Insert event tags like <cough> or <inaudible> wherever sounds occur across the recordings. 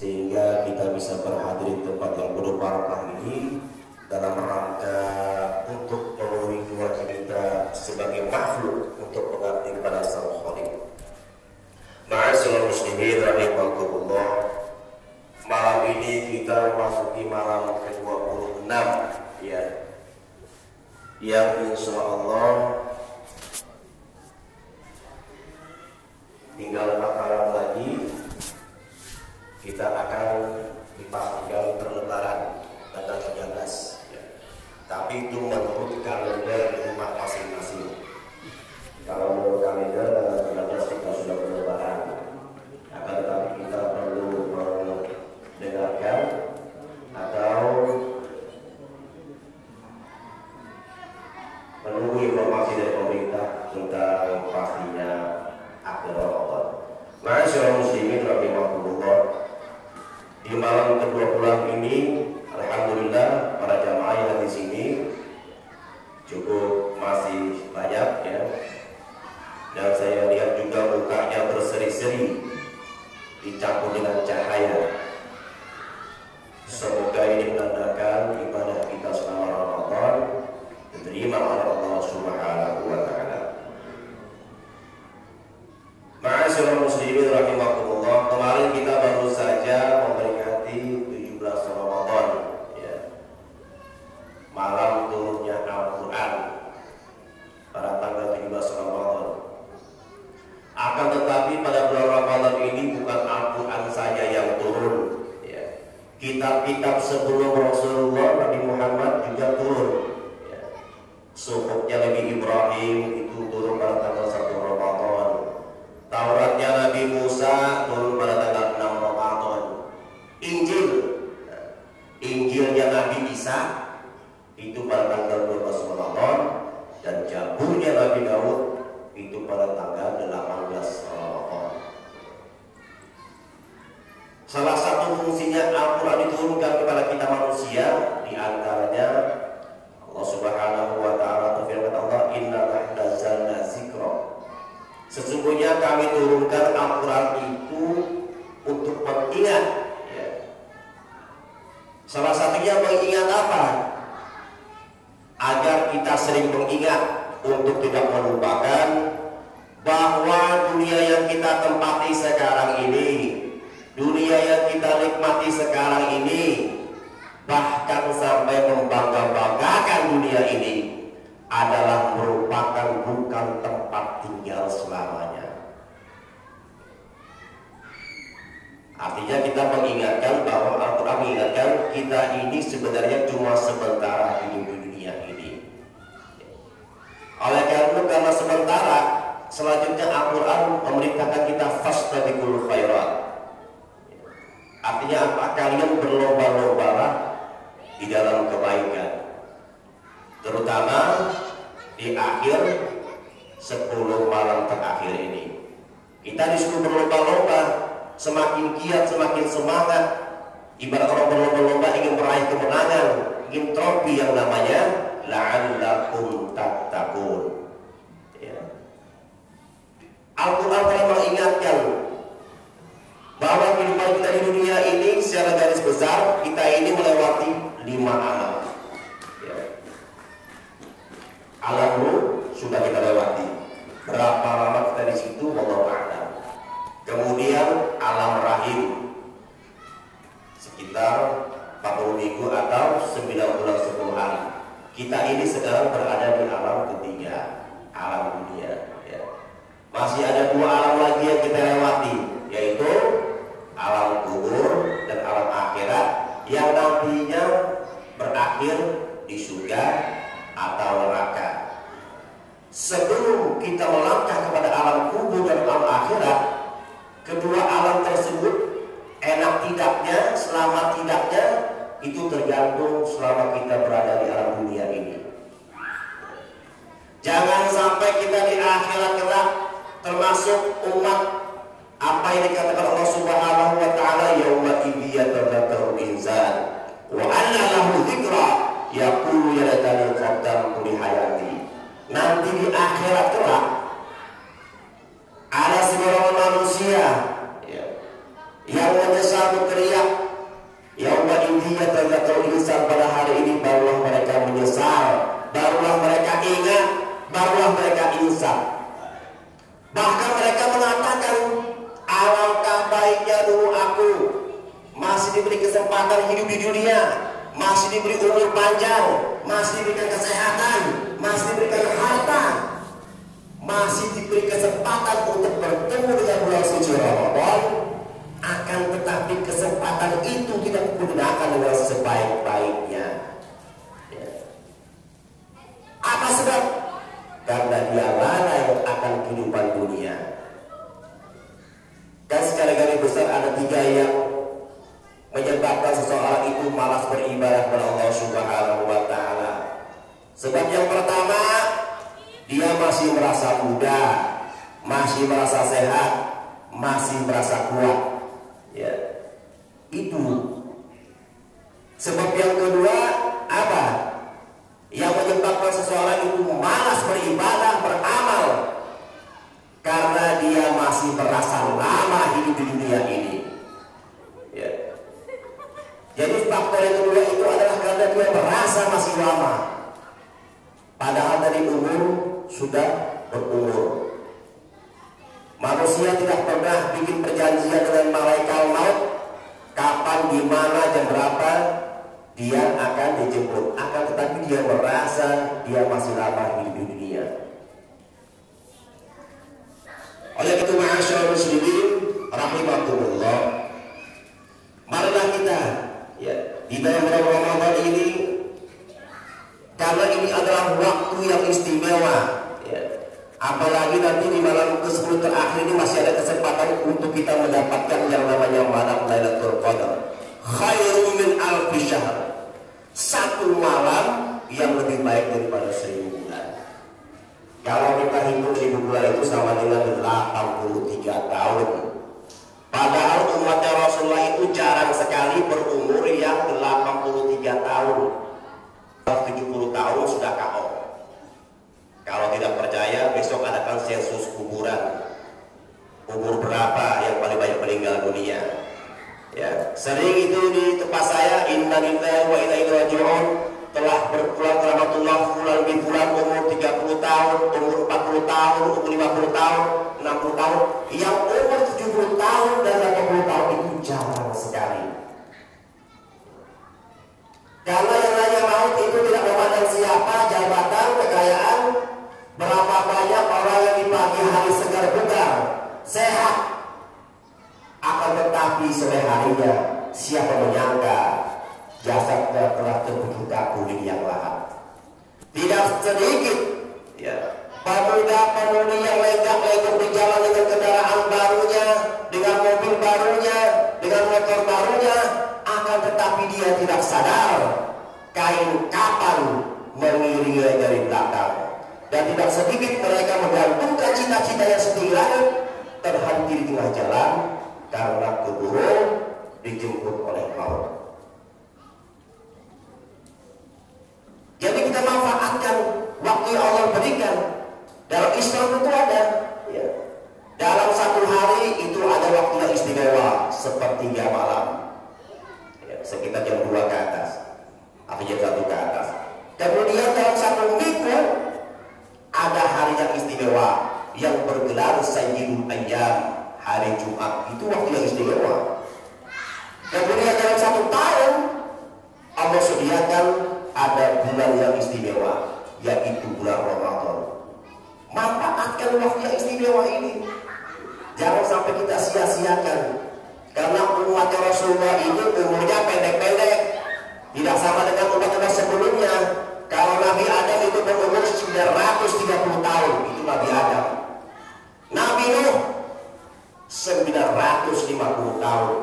sehingga kita bisa berhadir di tempat yang penuh barokah ini dalam rangka untuk memenuhi kewajiban kita sebagai makhluk untuk mengabdi kepada Sang Khalik. Ma'asyiral muslimin rahimakumullah. Malam ini kita memasuki malam ke-26 ya. Yang insya Allah tinggal e trovano Carlo Alberto Apalagi nanti di malam ke-10 terakhir ini masih ada kesempatan untuk kita mendapatkan yang namanya malam Lailatul Qadar. Khairu min alfi syahr. Satu malam yang lebih baik daripada seribu bulan. Kalau kita hitung seribu bulan itu sama dengan 83 tahun. Padahal umatnya Rasulullah itu jarang sekali berumur yang 83 tahun. 70 tahun sudah KO. Kalau tidak percaya, besok adakan sensus kuburan. Kubur berapa yang paling banyak meninggal dunia? Ya, sering itu di tempat saya, Inna lillahi wa inna ilaihi raji'un telah berpulang rahmatullah bulan bin bulan umur 30 tahun, umur 40 tahun, umur 50 tahun, 60 tahun, yang umur 70 tahun dan 80 tahun itu jarang sekali. Karena yang nanya maut itu tidak memandang siapa, jabatan, kekayaan, Berapa banyak orang yang di pagi hari segar bugar, sehat, akan tetapi sore harinya siapa menyangka jasadnya telah kaku di yang lahat. Tidak sedikit. Ya, pemuda-pemudi yang legak-legok di jalan dengan kendaraan barunya, dengan mobil barunya, dengan motor barunya, akan tetapi dia tidak sadar kain kapan mengiringi dari belakang dan tidak sedikit mereka menggantungkan cita-cita yang setinggi terhenti di tengah jalan karena keburu dijemput oleh maut. Jadi kita manfaatkan waktu yang Allah berikan. Dalam Islam itu ada ya. Dalam satu hari itu ada waktu yang istimewa sepertiga malam. Ya, sekitar jam 2 ke atas atau jam 1 ke atas. Kemudian dalam satu minggu ada hari yang istimewa yang bergelar Sayyidul Ayyam hari Jumat. Itu waktu yang istimewa. Kemudian dalam satu tahun Allah sediakan ada bulan yang istimewa yaitu bulan Ramadan. Manfaatkan waktu yang istimewa ini. Jangan sampai kita sia-siakan. Karena umat Rasulullah itu umurnya pendek-pendek. Tidak sama dengan umat-umat sebelumnya kalau Nabi Adam itu berumur 930 tahun, itu Nabi Adam. Nabi Nuh 950 tahun.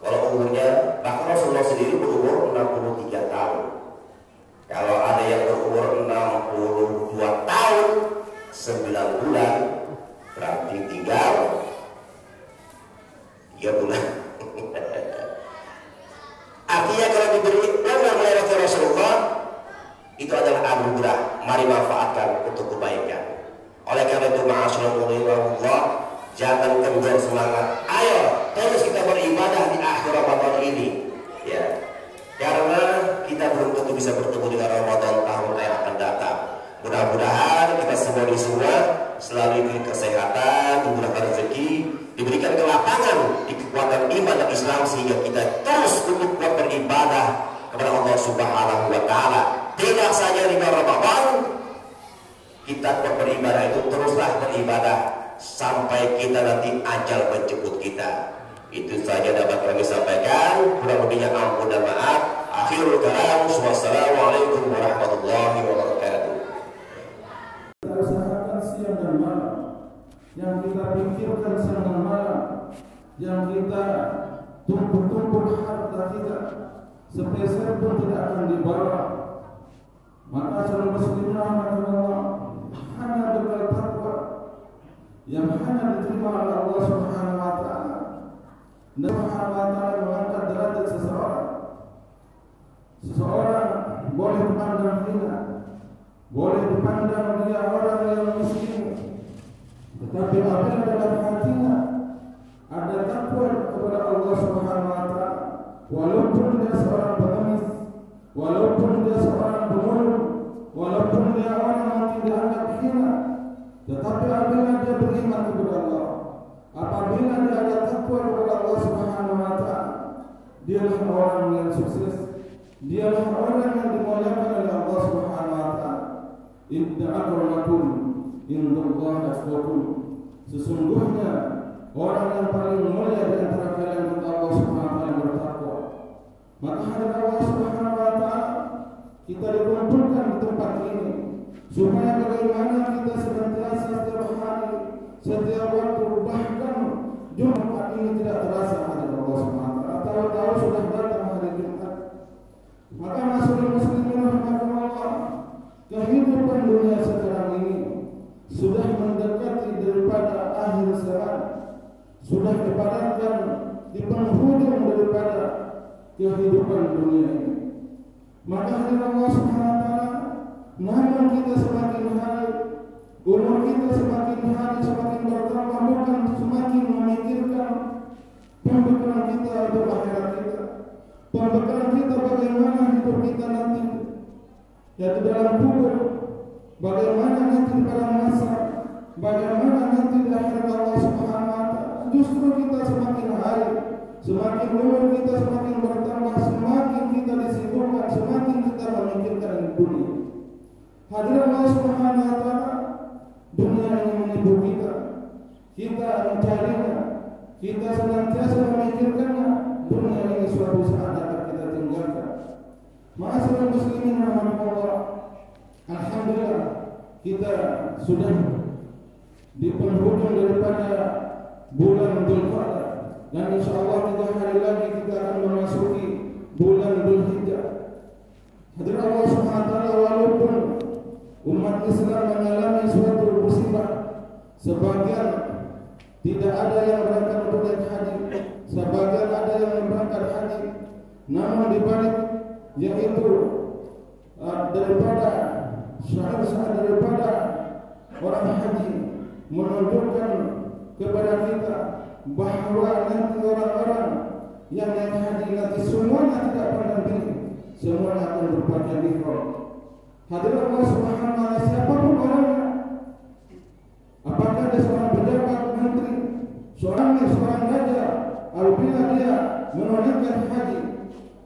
Kalau umurnya, bahkan Rasulullah sendiri berumur 63 tahun. Kalau ada yang berumur 62 tahun, 9 bulan, berarti tinggal 3 bulan. <laughs> Artinya kalau diberi umur oleh Rasulullah itu adalah anugerah. Mari manfaatkan untuk kebaikan. Oleh karena itu ma'asyarullah jangan kendor semangat. Ayo terus kita beribadah di akhir Ramadan ini ya karena kita belum tentu bisa bertemu dengan Ramadan tahun yang akan datang mudah-mudahan kita semua di semua selalu diberi kesehatan dimudahkan rezeki diberikan kelapangan di kekuatan iman dan Islam sehingga kita terus untuk beribadah kepada Allah Subhanahu wa taala tidak saja di bulan Ramadan kita beribadah itu teruslah beribadah sampai kita nanti ajal menjemput kita itu saja dapat kami sampaikan. Kurang lebihnya ampun dan maaf. Akhirul kalam. Wassalamualaikum warahmatullahi wabarakatuh. Yang kita pikirkan dan malam. Yang kita tumpuk-tumpuk harta kita. Sepeser pun tidak akan dibawa. Maka seorang muslim rahmatullah hanya bekal takwa yang hanya diterima oleh Allah Subhanahu wa taala dan Subhanahu wa taala mengangkat derajat seseorang. Seseorang boleh dipandang hina, boleh dipandang dia orang yang miskin, tetapi apabila dalam hatinya ada takwa kepada Allah Subhanahu wa taala, walaupun dia seorang pengemis, walaupun dia seorang pemulung, walaupun dia orang yang tidak anggap hina, tetapi apabila dia beriman kepada Allah, apabila dia ada takwa kepada Allah Subhanahu wa taala, dialah orang yang sukses. Dialah orang yang dimuliakan oleh Allah Subhanahu wa taala. Inna akramakum indallahi atqakum. Sesungguhnya orang yang paling mulia di antara kalian kepada Allah Subhanahu wa taala bertakwa. Maka hari Allah Subhanahu wa taala kita dikumpulkan di tempat ini supaya bagaimana kita senantiasa setiap hari, setiap waktu bahkan Jumat ini tidak terasa hari Allah Subhanahu wa taala. Tahu-tahu sudah datang hari Jumat. Maka masalah muslimin rahmatullah kehidupan dunia sudah mendekati daripada akhir zaman sudah dipadatkan di penghujung daripada kehidupan dunia ini. Maka hari Allah Subhanahu wa namun kita semakin hari umur kita semakin hari semakin bertambah bukan semakin memikirkan pembekalan kita untuk akhirat kita. Pembekalan kita bagaimana hidup kita nanti? Yaitu dalam kubur bagaimana nanti pada masa bagaimana nanti di Allah Subhanahu wa justru kita semakin hari semakin umur kita semakin bertambah semakin kita disibukkan semakin kita memikirkan dunia. Hadirin Allah Subhanahu wa dunia ini menipu kita. Kita mencarinya kita senantiasa memikirkannya dunia ini suatu saat akan kita tinggalkan. Ma'asyiral muslimin rahimahullah Alhamdulillah kita sudah di penghujung daripada bulan Dzulqa'dah dan insyaallah tiga hari lagi kita akan memasuki bulan Dzulhijjah. Hadirin Allah Subhanahu wa taala walaupun umat Islam mengalami suatu musibah sebagian tidak ada yang berangkat untuk naik haji, sebagian ada yang berangkat haji. Namun di balik yaitu uh, daripada syair-syair daripada orang haji menunjukkan kepada kita bahawa nanti orang-orang yang naik haji nanti semuanya tidak pandang diri, semuanya akan berpakaian ihram. Hadirin Allah Subhanahu wa siapa pun orangnya apakah dia seorang pejabat menteri seorang seorang raja apabila dia menunaikan haji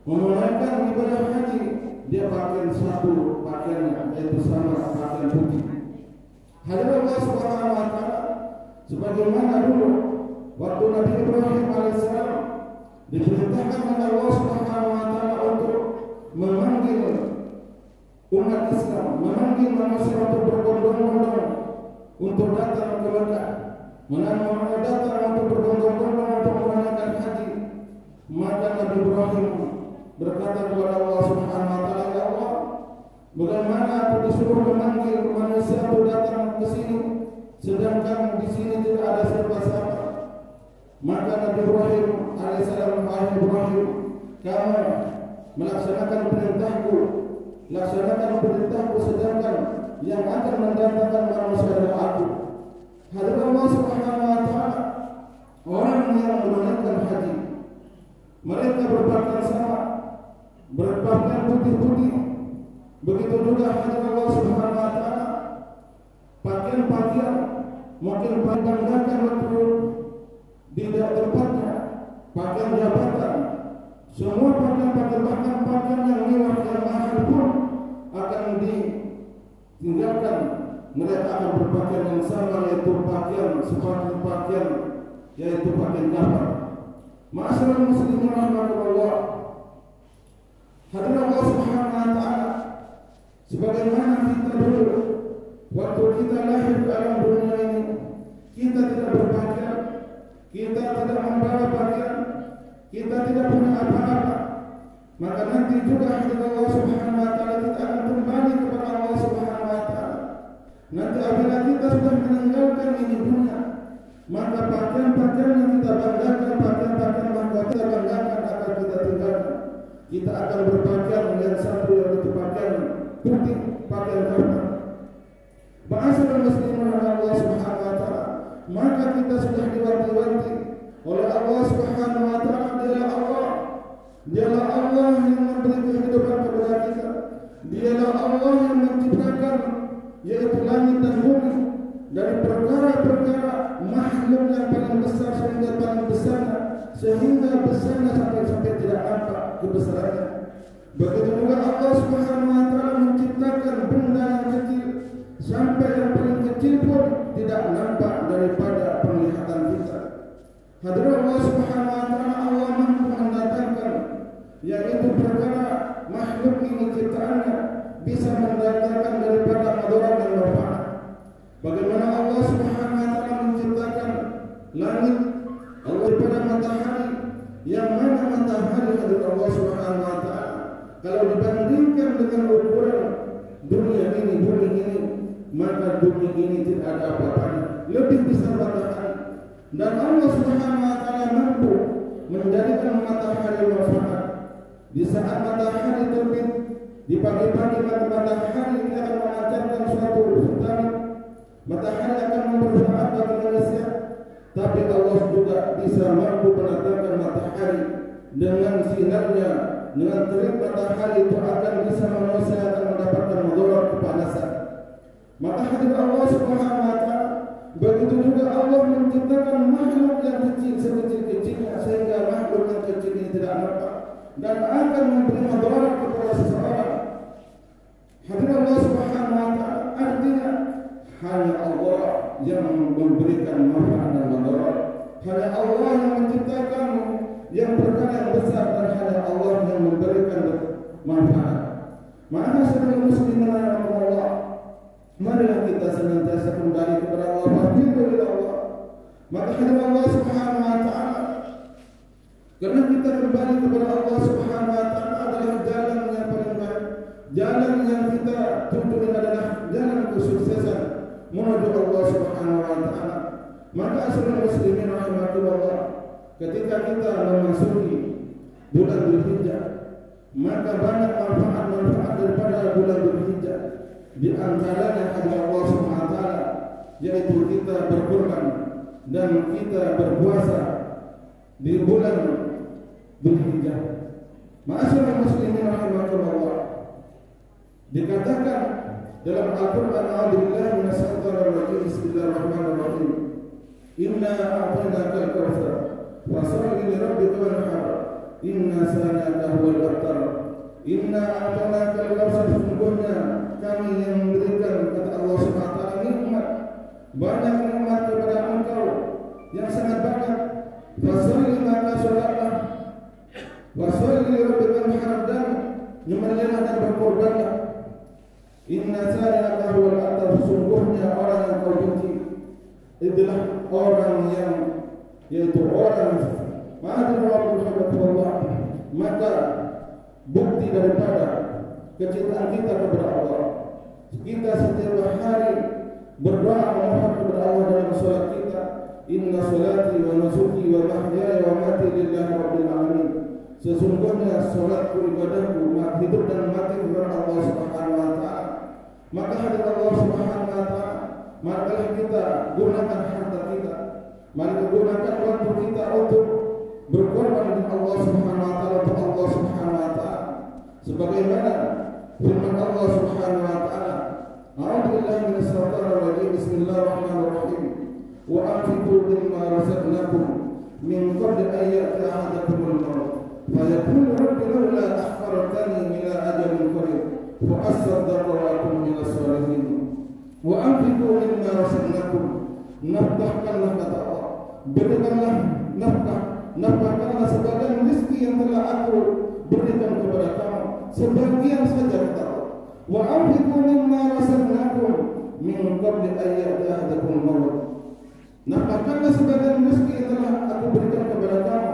menunaikan ibadah haji dia pakai satu pakaian yaitu sama pakaian putih. Hadirin Allah Subhanahu wa taala sebagaimana dulu waktu Nabi Ibrahim alaihissalam diperintahkan oleh Allah Subhanahu wa taala untuk memanggil umat Islam memanggil manusia untuk berbondong-bondong untuk datang ke Mekah. Menanam datang untuk berbondong-bondong untuk menunaikan haji maka Nabi Ibrahim berkata kepada Allah Subhanahu wa taala ya Allah bagaimana aku disuruh memanggil manusia untuk datang ke sini sedangkan di sini tidak ada siapa-siapa? Maka Nabi Ibrahim alaihissalam wahai Ibrahim kamu melaksanakan perintahku laksanakan perintahku sedangkan yang akan mendatangkan manusia adalah aku. Hadirin Allah Subhanahu wa taala orang yang menunaikan haji mereka berpakaian sama berpakaian putih-putih. Begitu juga hadir Allah Subhanahu wa taala. Pakaian-pakaian makin banggakan waktu di tempatnya pakaian jabatan. Semua pakaian-pakaian bahkan pakaian yang mewah yang mahal pun akan ditinggalkan. Mereka akan berpakaian yang sama yaitu pakaian seperti pakaian yaitu pakaian kafan. Masyarakat muslimin rahmatullah. Hadirin Allah Subhanahu wa taala sebagaimana kita dulu waktu kita lahir ke alam dunia ini kita tidak berpakaian, kita tidak membawa pakaian, kita tidak punya apa-apa. Maka nanti juga hadirin Allah Subhanahu wa taala kita akan kembali kepada Allah Subhanahu wa taala. Nanti apabila kita sudah meninggalkan ini dunia, maka pakaian-pakaian yang kita banggakan, pakaian-pakaian yang kita banggakan akan kita tinggalkan. Kita akan berpakaian yang satu yaitu pakaian putih, pakaian kafan. Bahasa muslimin Allah Subhanahu wa taala. Maka kita sudah diwanti-wanti oleh Allah Subhanahu wa taala dialah Allah. Dialah Allah yang memberi kehidupan kepada kita. Dialah Allah yang menciptakan yaitu langit dan bumi dari perkara-perkara makhluk yang paling besar sehingga paling besarnya sehingga besarnya sampai sampai tidak nampak kebesarannya. Begitu juga Allah Subhanahu wa taala menciptakan benda yang kecil sampai yang paling kecil pun tidak nampak daripada penglihatan kita. Hadirin Allah Subhanahu wa taala Allah mampu mendatangkan yaitu perkara makhluk ini ciptaannya bisa mendatangkan daripada madarat dan manfaat. Bagaimana Allah Subhanahu wa taala menciptakan langit Allah daripada matahari yang mana matahari adalah Allah Subhanahu wa taala kalau dibandingkan dengan ukuran dunia ini bumi ini maka bumi ini tidak ada apa-apanya lebih besar matahari dan Allah Subhanahu wa taala mampu menjadikan matahari manfaat di saat matahari terbit di pagi-pagi matahari ini akan memancarkan suatu vitamin. Matahari akan bermanfaat bagi manusia. Tapi Allah juga bisa mampu mendatangkan matahari dengan sinarnya, dengan terik matahari itu akan bisa manusia akan mendapatkan mudarat kepanasan. Maka hadir Allah Subhanahu wa taala begitu juga Allah menciptakan makhluk yang kecil sekecil-kecilnya sehingga makhluk yang kecil ini tidak nampak dan akan memberi mudarat kepada seseorang. Hadir Allah Subhanahu wa taala artinya hanya Allah yang memberikan manfaat dan mudarat. Hanya Allah yang menciptakan yang perkara yang besar dan hanya Allah yang memberikan manfaat. Maka sebagai muslimin Allah, marilah kita senantiasa kembali kepada Allah, kepada Allah. Maka hadir Allah Subhanahu wa taala karena kita kembali kepada Allah Subhanahu wa taala adalah jalan yang paling baik. Jalan yang kita tuju adalah jalan kesuksesan menuju Allah Subhanahu wa taala. Maka asal muslimin rahimakumullah ketika kita memasuki bulan Dzulhijjah maka banyak manfaat-manfaat daripada bulan Dzulhijjah di antaranya adalah Allah Subhanahu wa taala yaitu kita berkorban dan kita berpuasa di bulan Dzulhijjah. Ma'asyiral muslimin rahimakumullah. Dikatakan dalam Al-Qur'an a'udzubillahi minasyaitonir rajim bismillahirrahmanirrahim. Inna a'tainaka al-kautsar fasholli li rabbika wanhar. Inna sanaka huwal abtar. Inna a'tainaka al-kautsar sesungguhnya kami yang memberikan kata Allah taala nikmat banyak nikmat kepada engkau yang sangat banyak. Fasalli maka sholatlah Wasalli rabbika wanhar dan nyembelihlah dan berkorbanlah. Inna sa'ilaka huwal abtar sungguhnya orang yang kau benci itulah orang yang yaitu orang Allah maka bukti daripada kecintaan kita kepada Allah kita setiap hari berdoa memohon kepada Allah dalam salat kita. Inna salati wa nusuki wa mahyaya wa mati lillahi rabbil alamin. Sesungguhnya salatku ibadahku hidup dan mati kepada Allah Subhanahu maka hadir Allah Subhanahu wa taala marilah kita gunakan harta kita Mari gunakan waktu kita untuk berkorban dengan Allah Subhanahu wa taala untuk Allah Subhanahu wa taala. Sebagaimana firman Allah Subhanahu wa taala, "A'udzu billahi minash shaitonir rajim. Bismillahirrahmanirrahim. Wa anfiqu mimma razaqnakum min qabli an ya'tiya ahadakumul maut." فيقول رب لولا أخرتني إلى أجل قريب فأصدق وأكون من الصالحين وأنفقوا مما رزقناكم nafkahkanlah kata Allah berikanlah nafkah nafkahkanlah sebagian rezeki yang telah aku berikan kepada kamu sebagian saja kata Allah wa anfiqu mimma razaqnakum min qabli an ya'tiya ahadakum maut nafkahkanlah sebagian rezeki yang telah aku berikan kepada kamu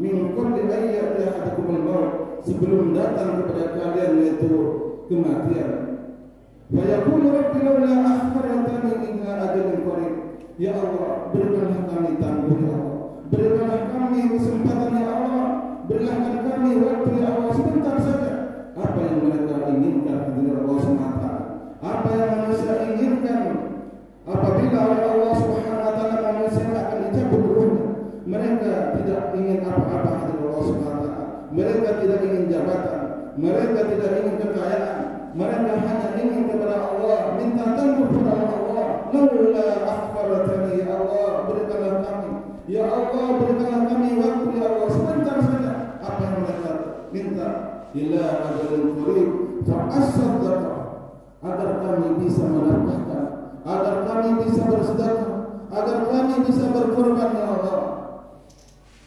min qabli an ya'tiya ahadakum maut sebelum datang kepada kalian yaitu kematian Wa yaqulu rabbi laula akhartani ila Ya Allah, berikanlah kami tangguh ya Allah. Kami kesempatan ya Allah. Berikanlah kami waktu ya Allah sebentar saja. Apa yang mereka inginkan dari Allah SWT. Apa yang manusia inginkan apabila oleh Allah Subhanahu wa taala manusia akan dicabut ruhnya. Mereka tidak ingin apa-apa dari Allah taala. Mereka tidak ingin jabatan, mereka tidak ingin kekayaan, mereka hanya ingin kepada Allah, minta tangguh kepada Allah. Laula akhbaratani ya Allah, berikanlah kami. Ya Allah, berikanlah kami waktu ya Allah sebentar saja. Apa yang mereka minta? Ila ajalin qarib fa asaddaqa agar kami bisa menafkahkan, agar kami bisa bersedekah, agar kami bisa berkorban ya Allah.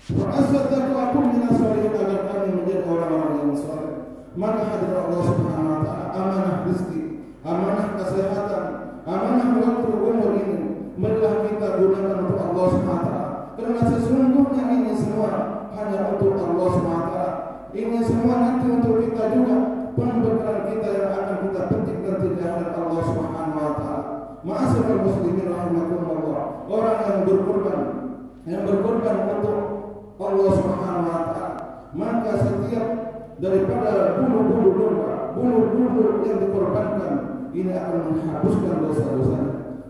Fa asaddaqa aku minas agar kami menjadi orang-orang yang saleh. Maka hadirat Allah Subhanahu wa taala amanah rezeki, amanah kesehatan, amanah waktu umur ini marilah kita gunakan untuk Allah Subhanahu wa taala. Karena sesungguhnya ini semua hanya untuk Allah Subhanahu wa taala. Ini semua nanti untuk kita juga pembekalan kita yang akan kita petik nanti di hadapan Allah Subhanahu wa taala. Ma'asyiral muslimin rahimakumullah. Orang yang berkorban yang berkorban untuk Allah Subhanahu wa taala, maka setiap daripada bulu-bulu domba, bulu-bulu yang dikorbankan ini akan menghapuskan dosa-dosa.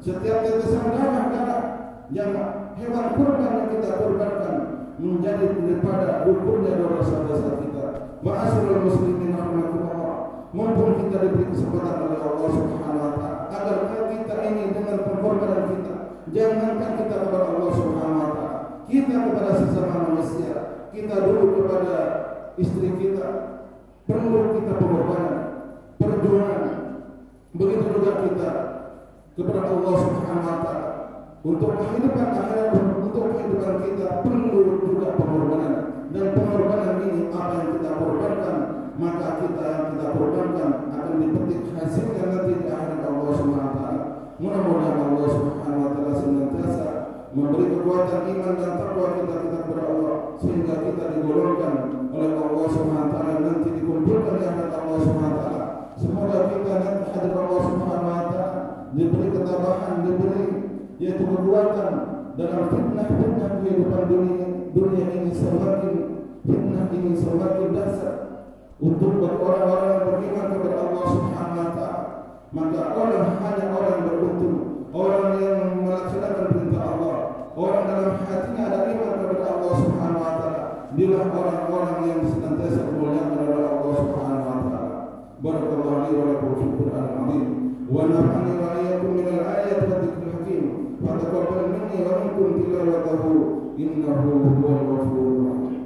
Setiap tetesan darah darah yang hewan kurban yang kita korbankan menjadi daripada ukurnya dosa-dosa kita. Ma'asyiral muslimin rahimakumullah. Mumpung kita diberi kesempatan oleh Allah Subhanahu wa taala agar kita ini dengan pengorbanan kita jangankan kita kepada Allah Subhanahu wa taala, kita kepada sesama manusia, kita dulu kepada istri kita perlu kita pengorbanan, perjuangan. Begitu juga kita kepada Allah Subhanahu wa taala. Untuk kehidupan akhirat untuk kehidupan kita perlu juga pengorbanan dan pengorbanan ini apa yang kita korbankan maka kita yang kita korbankan akan dipetik hasilnya nanti di akhirat Allah Subhanahu wa taala. Mudah-mudahan Allah Subhanahu wa taala senantiasa memberi kekuatan iman dan takwa kita kita kepada Allah sehingga kita digolongkan oleh Allah taala nanti dikumpulkan di hadapan Allah taala. Semoga kita nanti hadir Allah taala diberi ketabahan, diberi yaitu kekuatan dalam fitnah-fitnah kehidupan dunia dunia ini semakin fitnah ini semakin dasar. Untuk orang-orang yang beriman kepada Allah Subhanahu maka orang hanya orang yang beruntung orang yang melaksanakan perintah Allah. Orang dalam hatinya ada iman kepada Allah Subhanahu Inilah orang-orang yang senantiasa memuliakan kepada Allah Subhanahu wa taala. Barakallahu li wa lakum Al-Amin. Wa nafa'ani wa iyyakum min al-ayat wa dzikril hakim. Fa taqabbal minni wa minkum tilawatahu innahu huwal ghafurur rahim.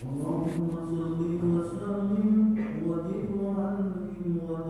Allahumma salli wa sallim wa zid wa anzil wa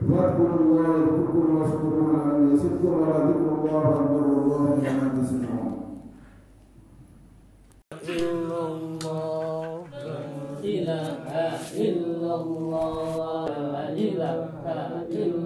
فاذكروا الله يذكركم واشكروا على ان يزدكم ولذكر الله اكبر والله لما تسمعون إلا الله لا إله إلا الله لا إله إلا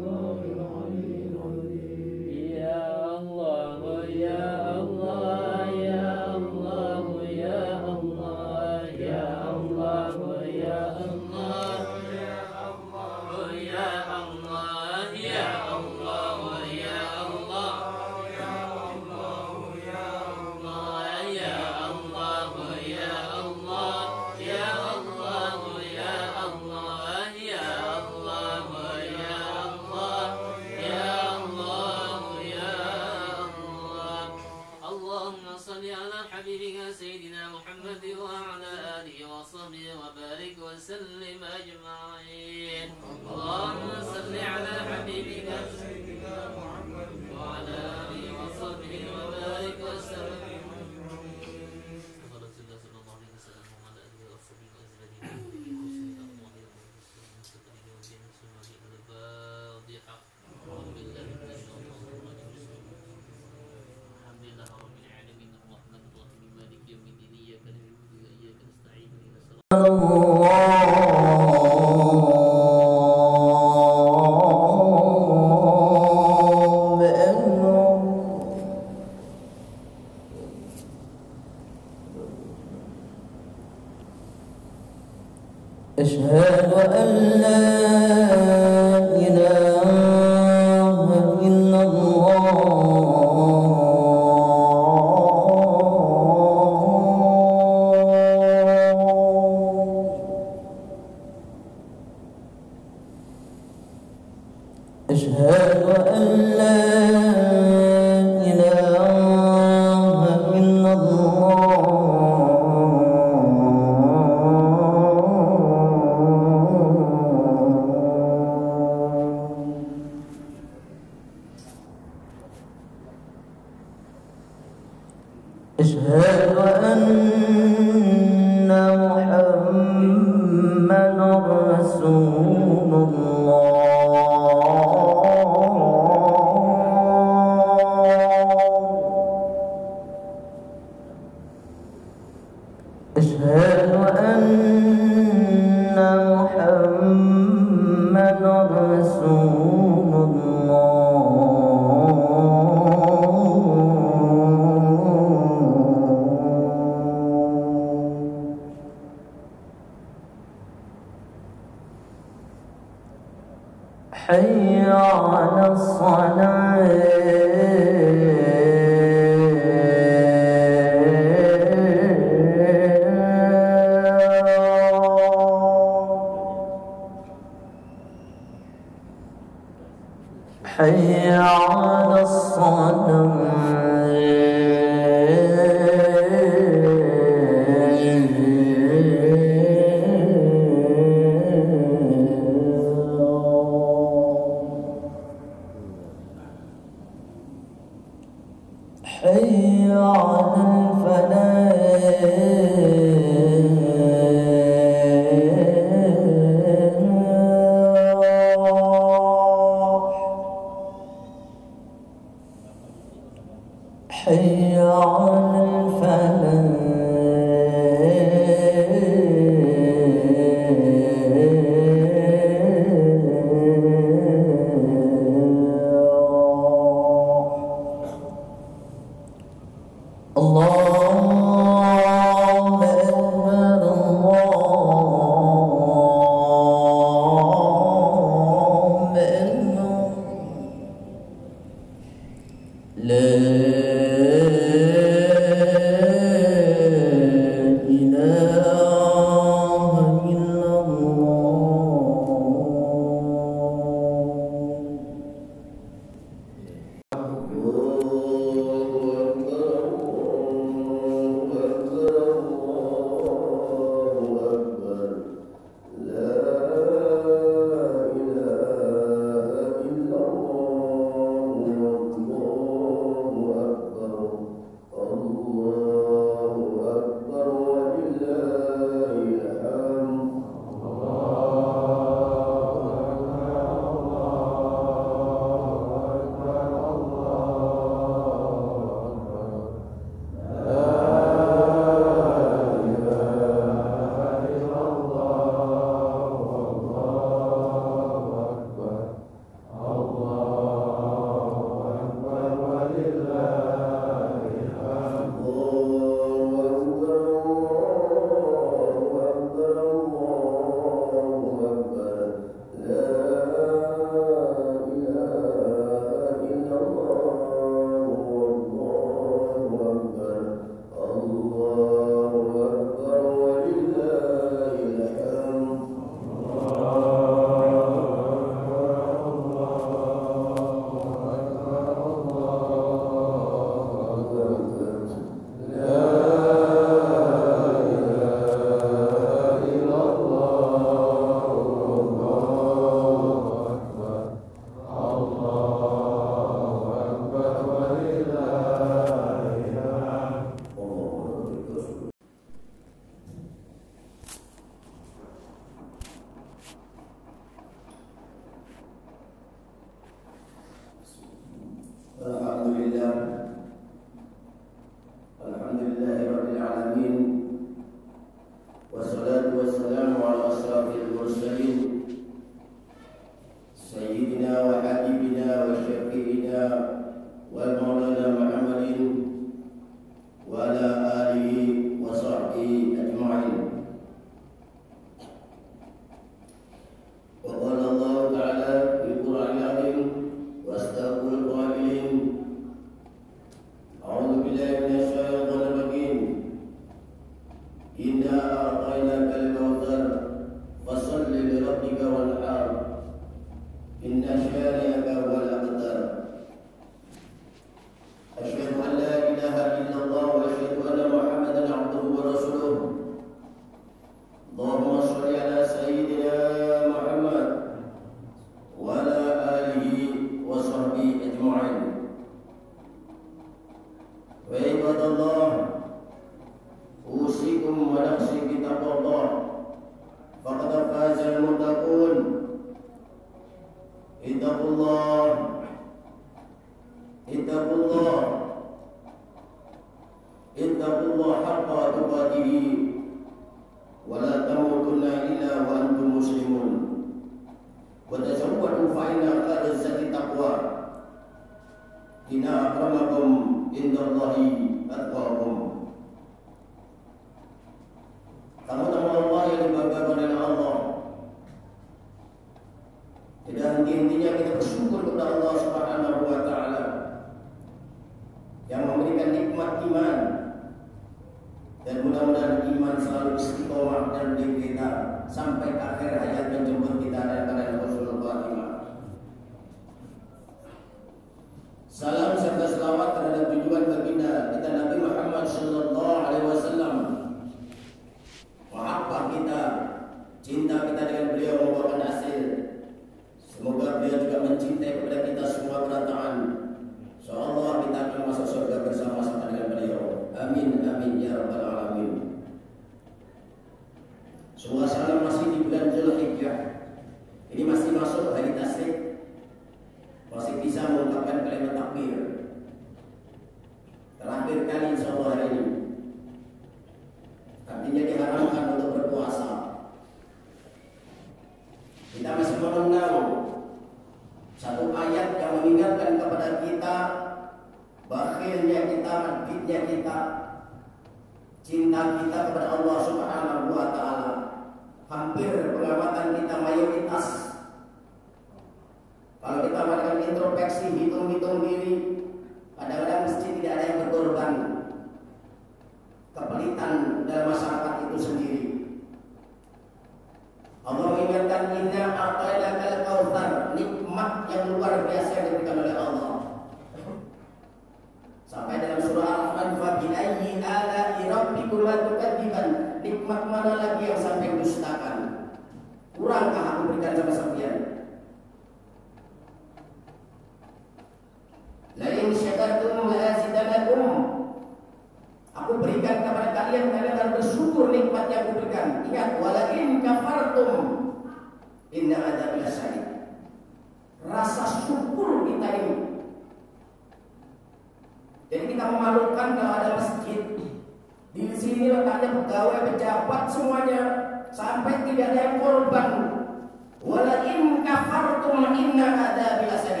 ada bila أسد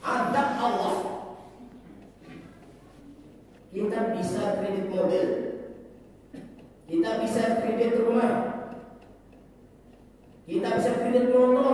ada Allah. Kita bisa kredit mobil. Kita bisa kredit rumah. Kita bisa kredit motor.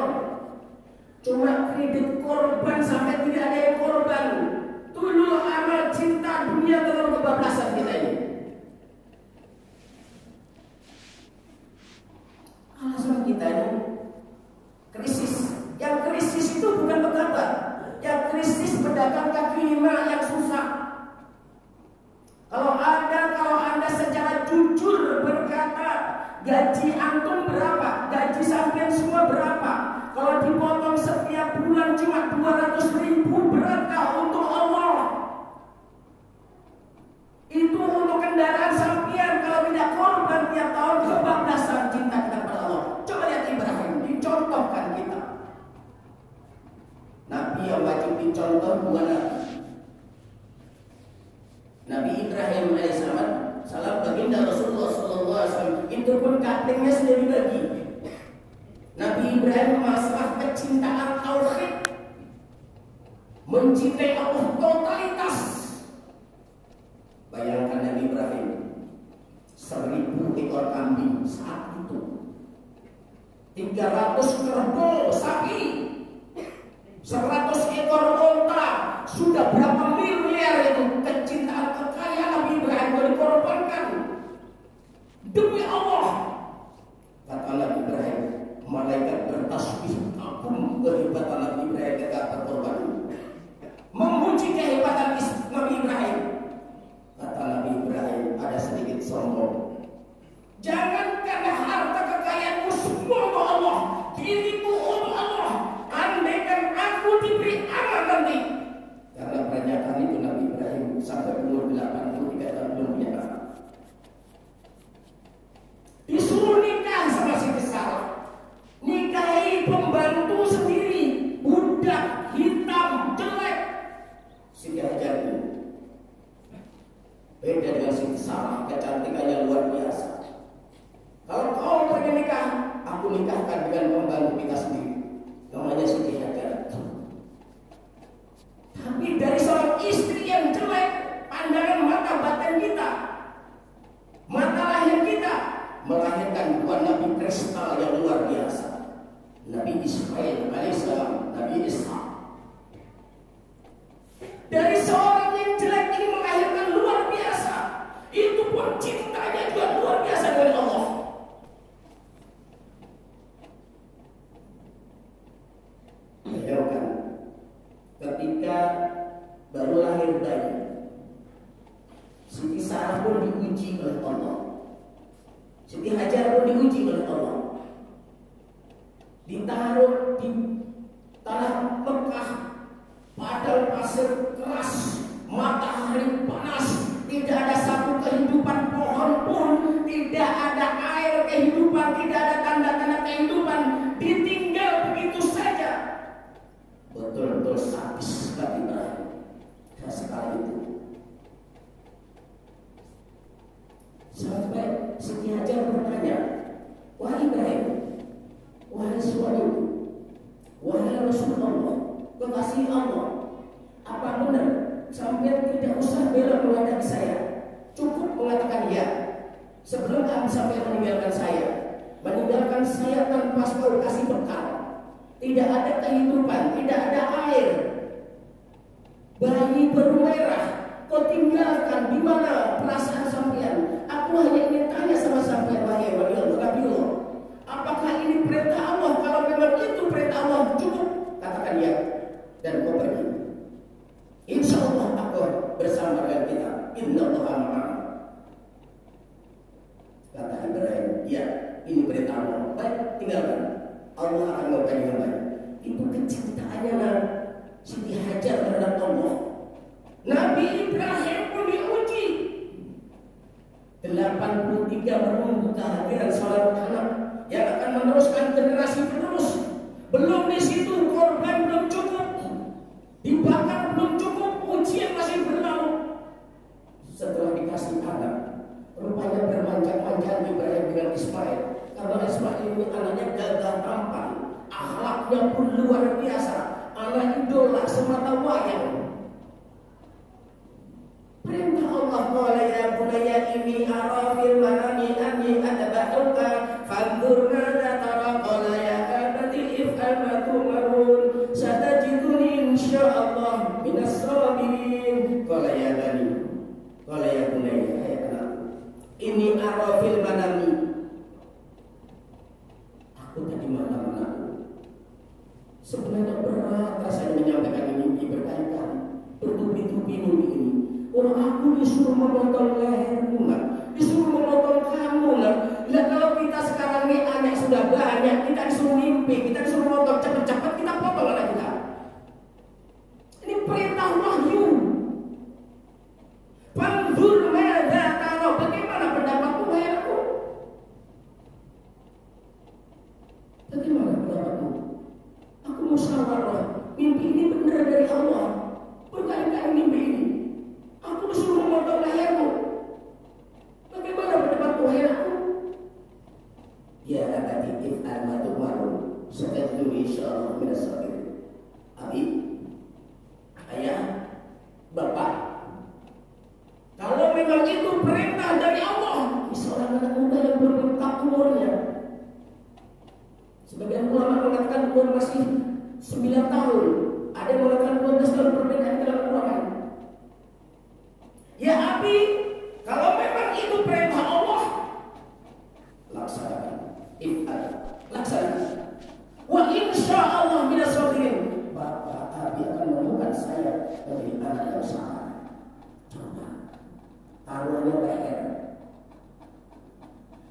UPR.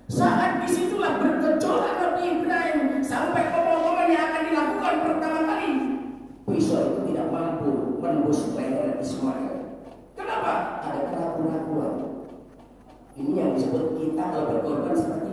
Saat di situlah bergejolak Nabi Ibrahim sampai pemotongan yang akan dilakukan pertama kali. Pisau itu tidak mampu menembus leher Ismail. Kenapa? Ada keraguan-keraguan. Ini yang disebut kita kalau berkorban seperti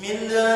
你的。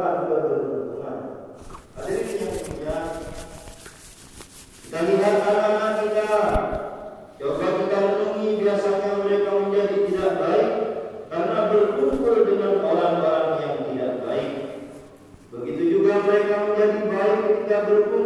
Bapak juga. Hadirin yang kita lihat anak-anak kita. Coba kita renungi biasanya mereka menjadi tidak baik karena berkumpul dengan orang-orang yang tidak baik. Begitu juga mereka menjadi baik ketika berkumpul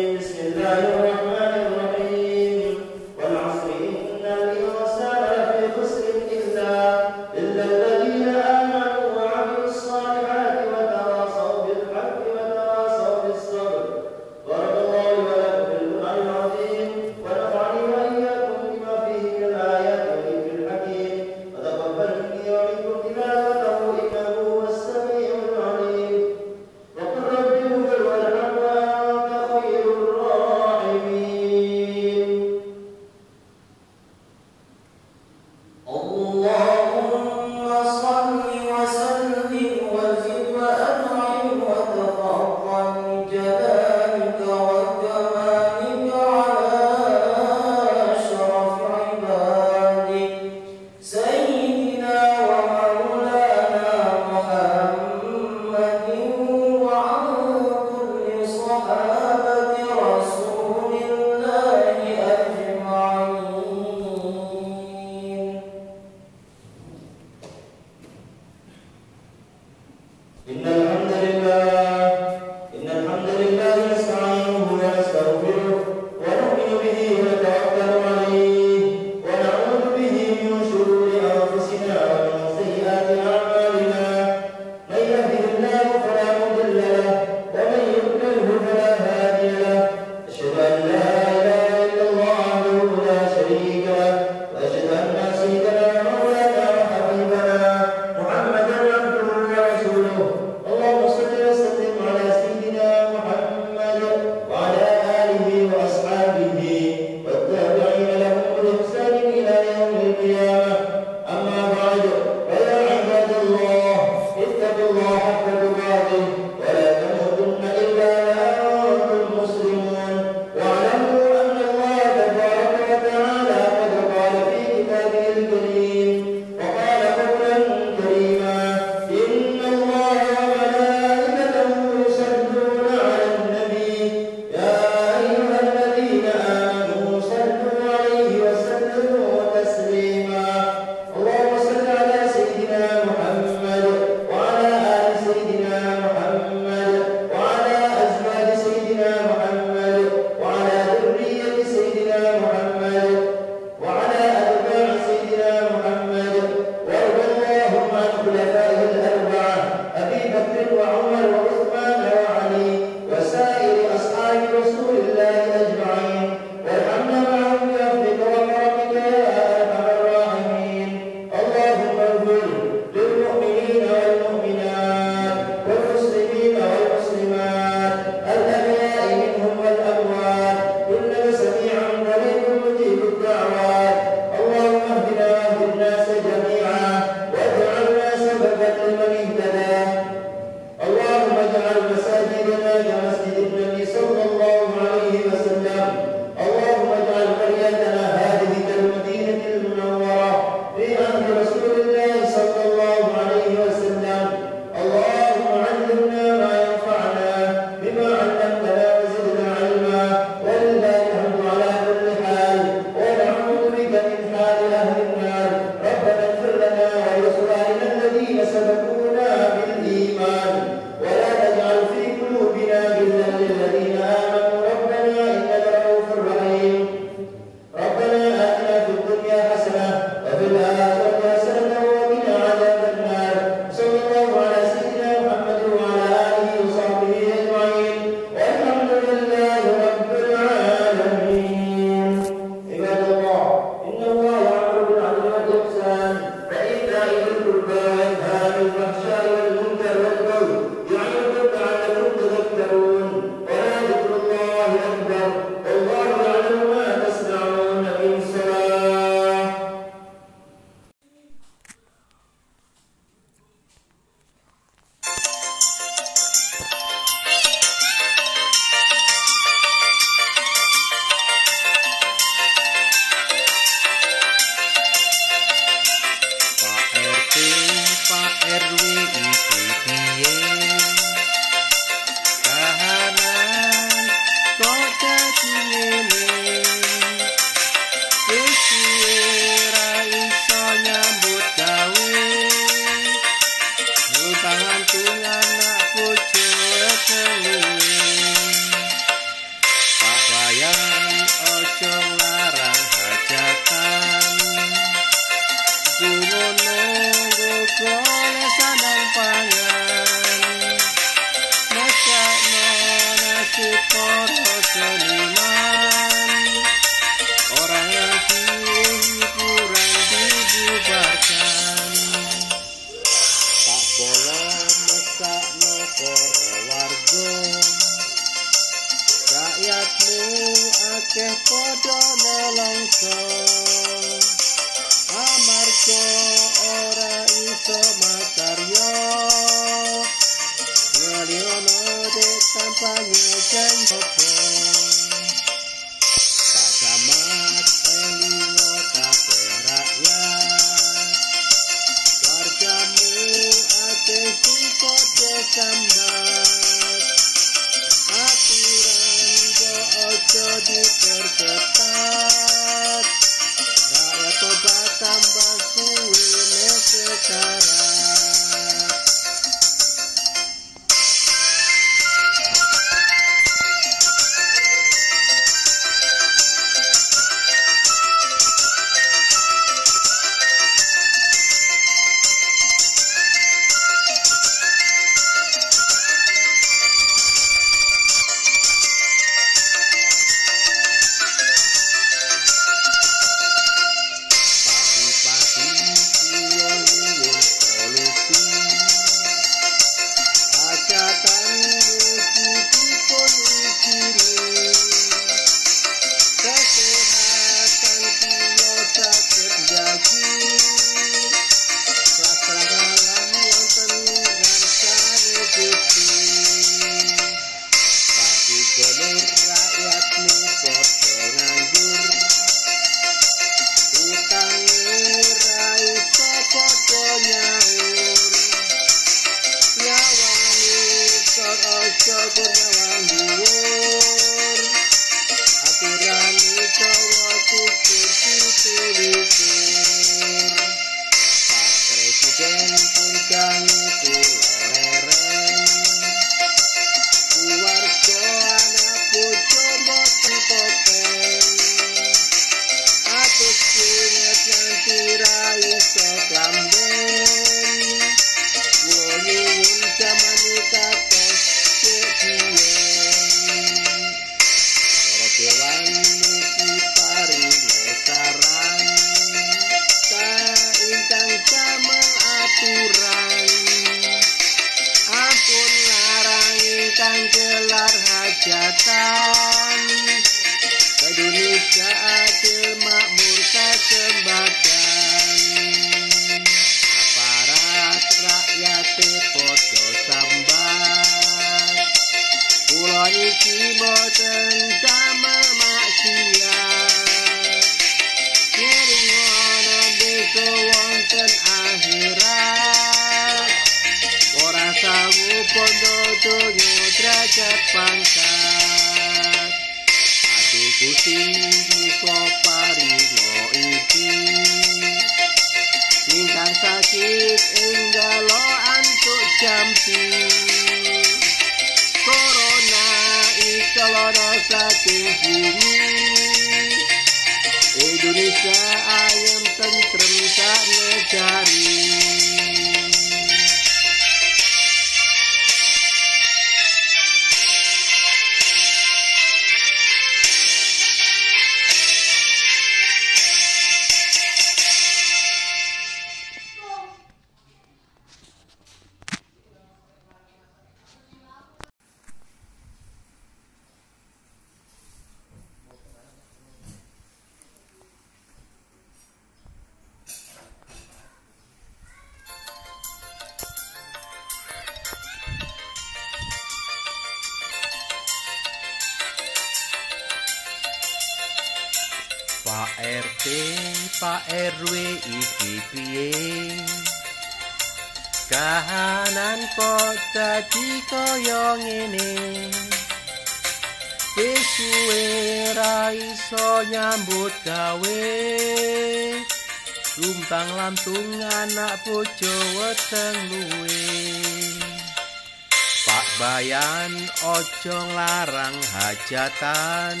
ojo larang hajatan.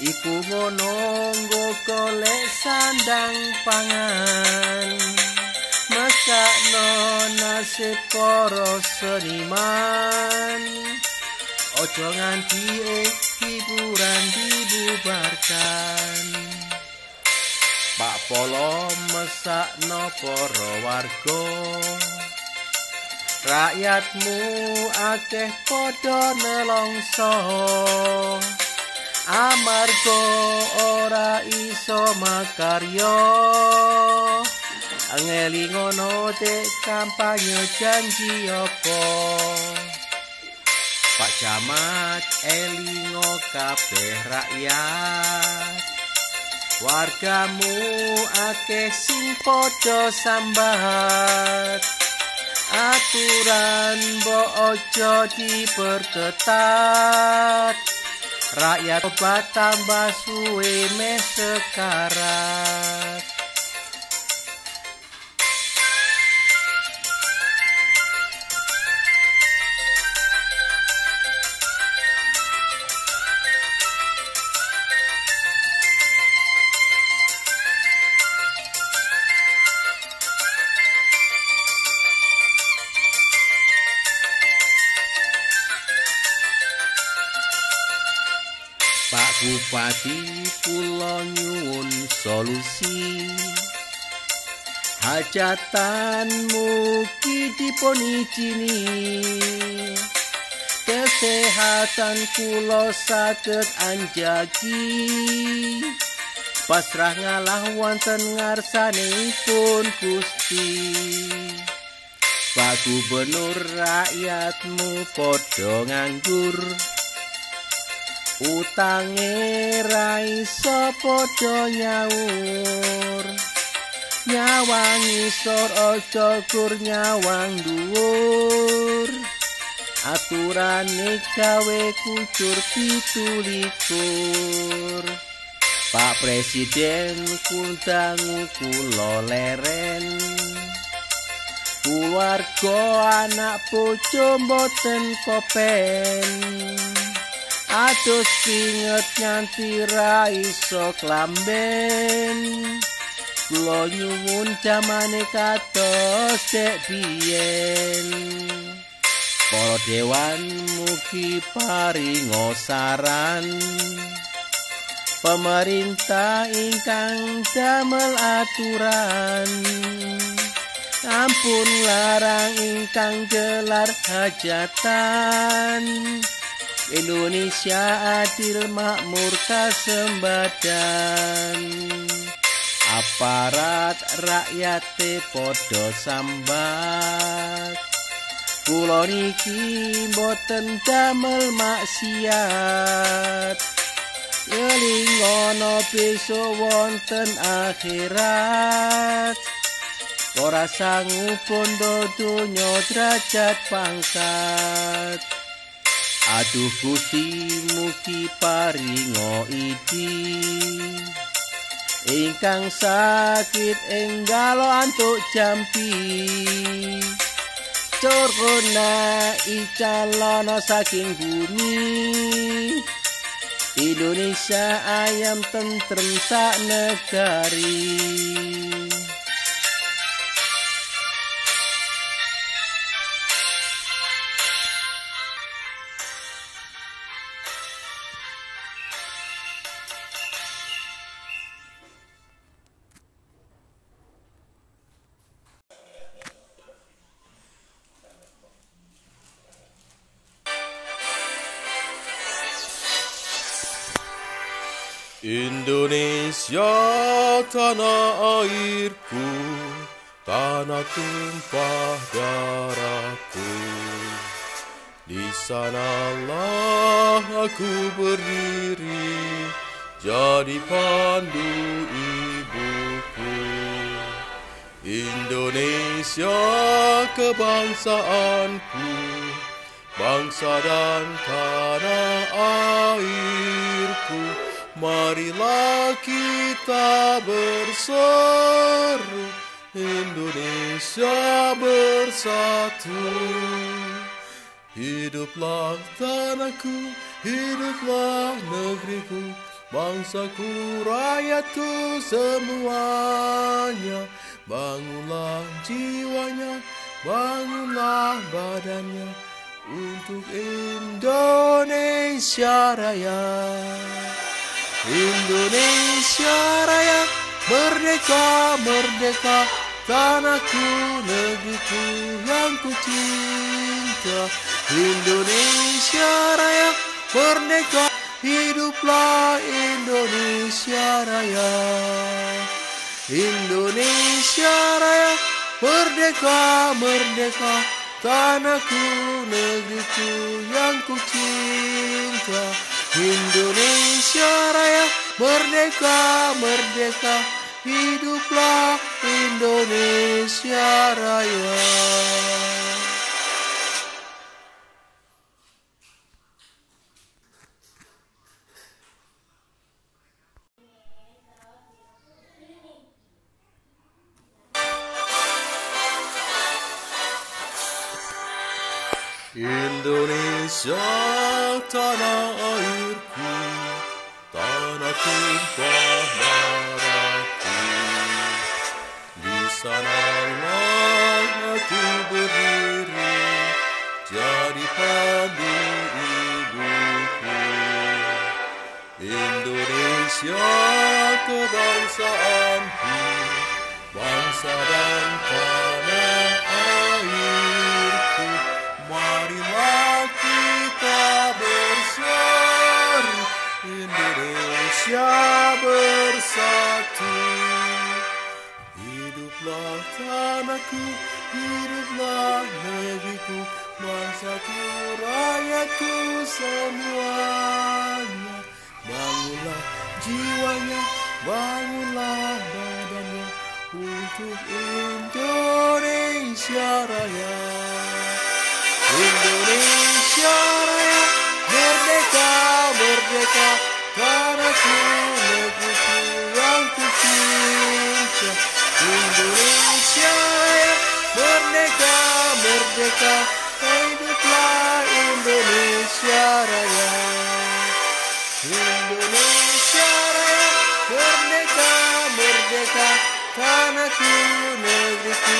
Iku ngono nggo golek sandang pangan. Masakno nasib para seniman. Ojo nganti eh hiburan dibubarkan. Pak Polo mesakno para warga Rakyatmu akeh padha nelongso amarga ora iso makarya. Angeli dek kampanye janji apa? Pak Camat elingo kabeh rakyat. Wargamu akeh sing padha sambat aturan mbok ojo diperketat. Rakyat obat tambah suwe sekarat Bupati kula nyuwun solusi. Hajatanmu ki dipun ijini. Kesehatan kula saged anjagi. Pasrah ngalah wonten ngarsanipun Gusti. Pak Gubernur rakyatmu padha nganggur utange ra iso padha nyaur nyawang isor aja gur nyawang dhuwur. Aturane gawe kucur pitulikur. Pak Presiden kundangu kula leren. Keluarga anak bojo mboten kopen Atus pinget nganti ra iso klamben. Kula nyuwun jamane kados dek biyen. Para dewan mugi paringo saran. Pemerintah ingkang damel aturan. Ampun larang ingkang gelar hajatan Indonesia adil makmur kasembadan Aparat rakyat podo sambat. Kulo niki boten damel maksiat. Elingono besok wonten akhirat. Ora sanggup pondo dunyo derajat pangkat Aduh Gusti mugi paringo idi Ingkang sakit enggalo antuk jampi Corona icalono saking bumi. Indonesia ayam tentrem sak negari Indonesia tanah airku Tanah tumpah darahku. Di sanalah aku berdiri Jadi pandu ibuku. Indonesia kebangsaanku Bangsa dan tanah airku Marilah kita berseru Indonesia bersatu. Hiduplah tanahku, hiduplah negeriku Bangsaku, rakyatku semuanya. Bangunlah jiwanya, bangunlah badannya Untuk Indonesia Raya Indonesia Raya Merdeka, merdeka Tanahku, negeriku yang ku cinta Indonesia Raya Merdeka Hiduplah Indonesia Raya. Indonesia Raya Merdeka, merdeka Tanahku, negeriku yang ku cinta Indonesia Raya Merdeka, merdeka Hiduplah Indonesia Raya. Indonesia tanah Tanah tumpah darahku Di sanalah aku berdiri Jadi pandu ibuku Indonesia kebangsaanku Bangsa dan tanah airku Marilah kita berseru Indonesia bersatu. Hiduplah tanahku, hiduplah negeriku Bangsaku, rakyatku semuanya. Bangunlah jiwanya, bangunlah badannya Untuk Indonesia Raya merdeka Tanahku, negeriku yang ku cinta Indonesia Raya Merdeka, merdeka Hiduplah Indonesia Raya Indonesia Raya Merdeka, merdeka Tanahku, negeriku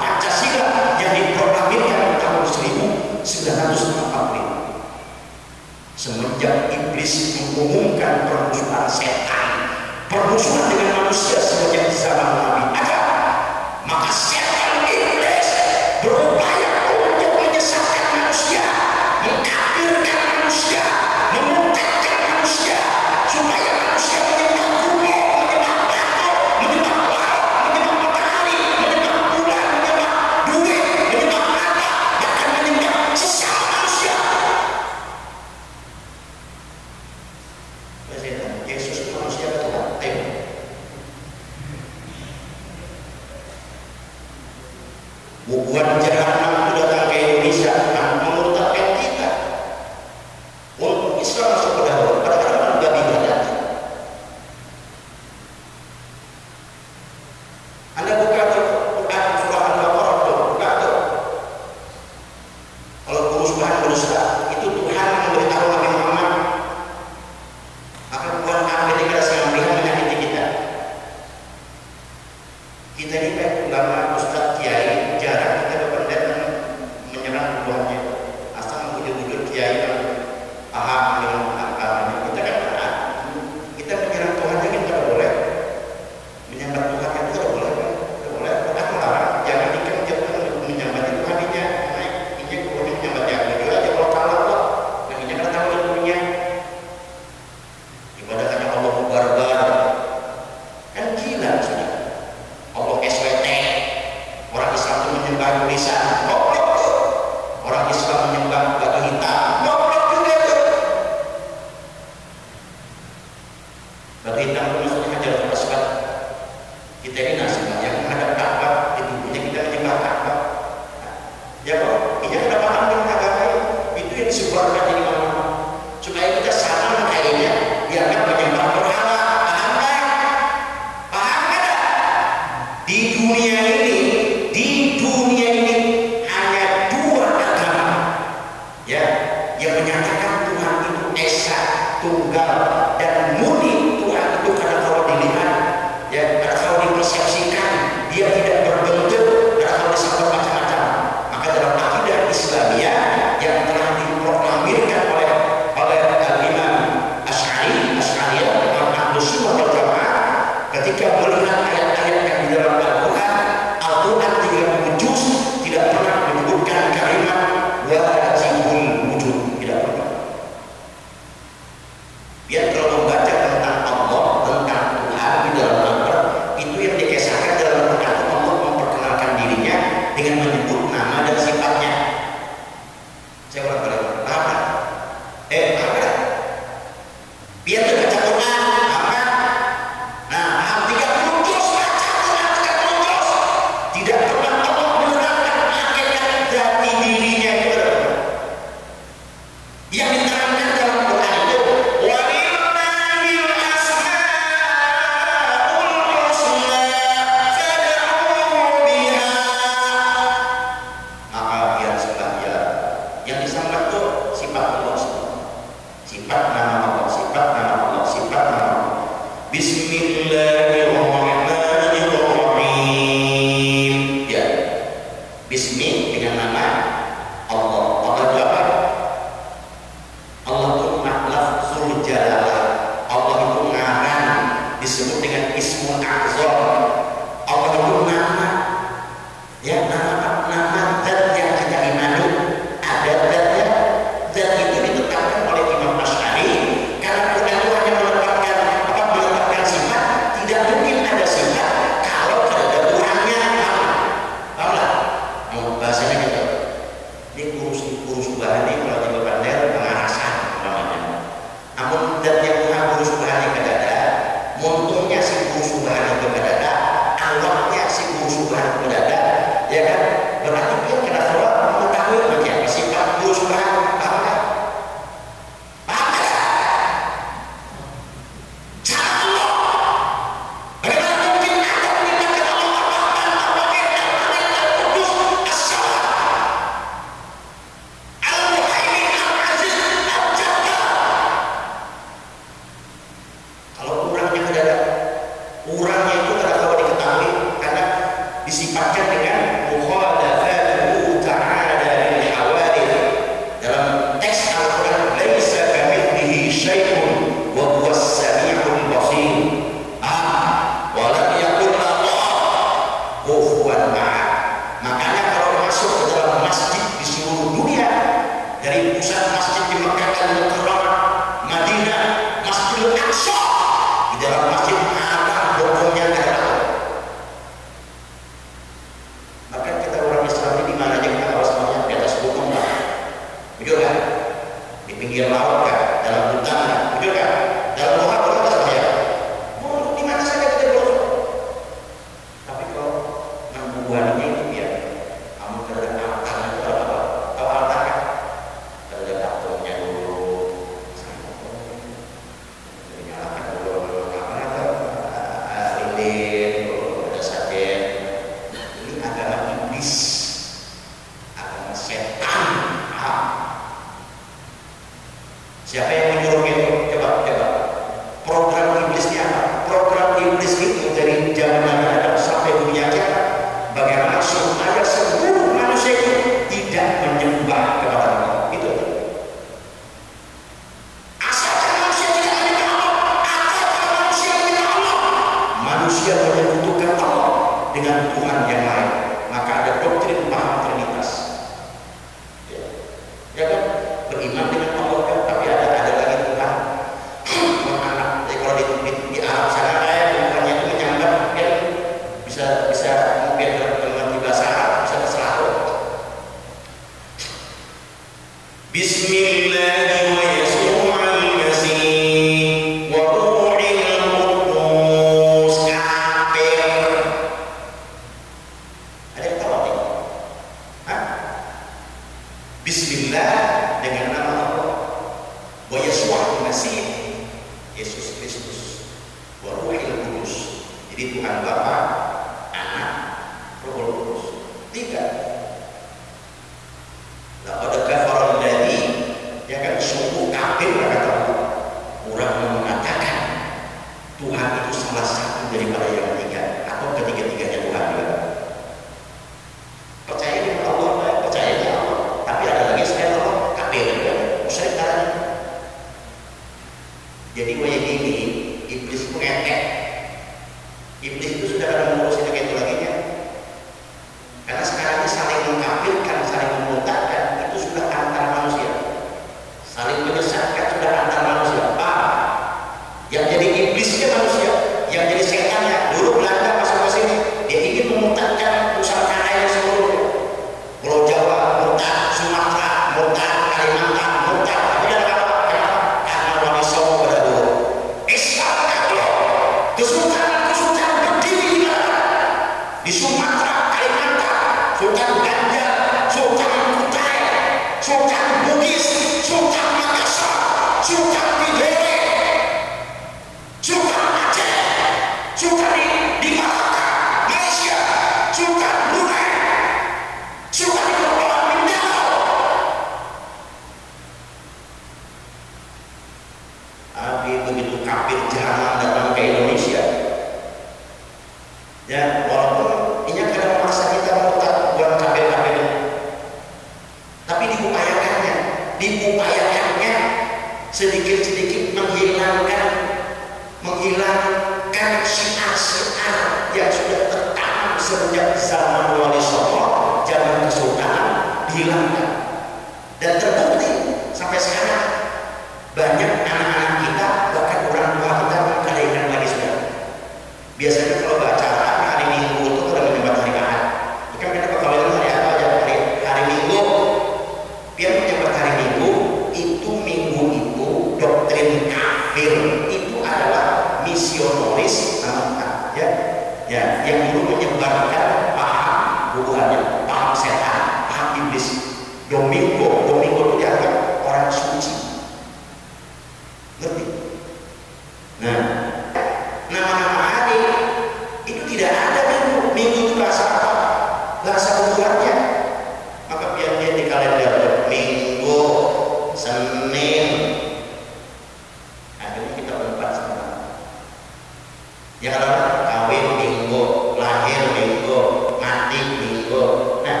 minggu lahir minggu mati minggu nah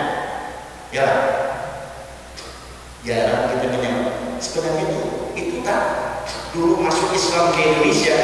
ya jarang kita menyambut sebenarnya itu itu tak. Dulu masuk Islam ke Indonesia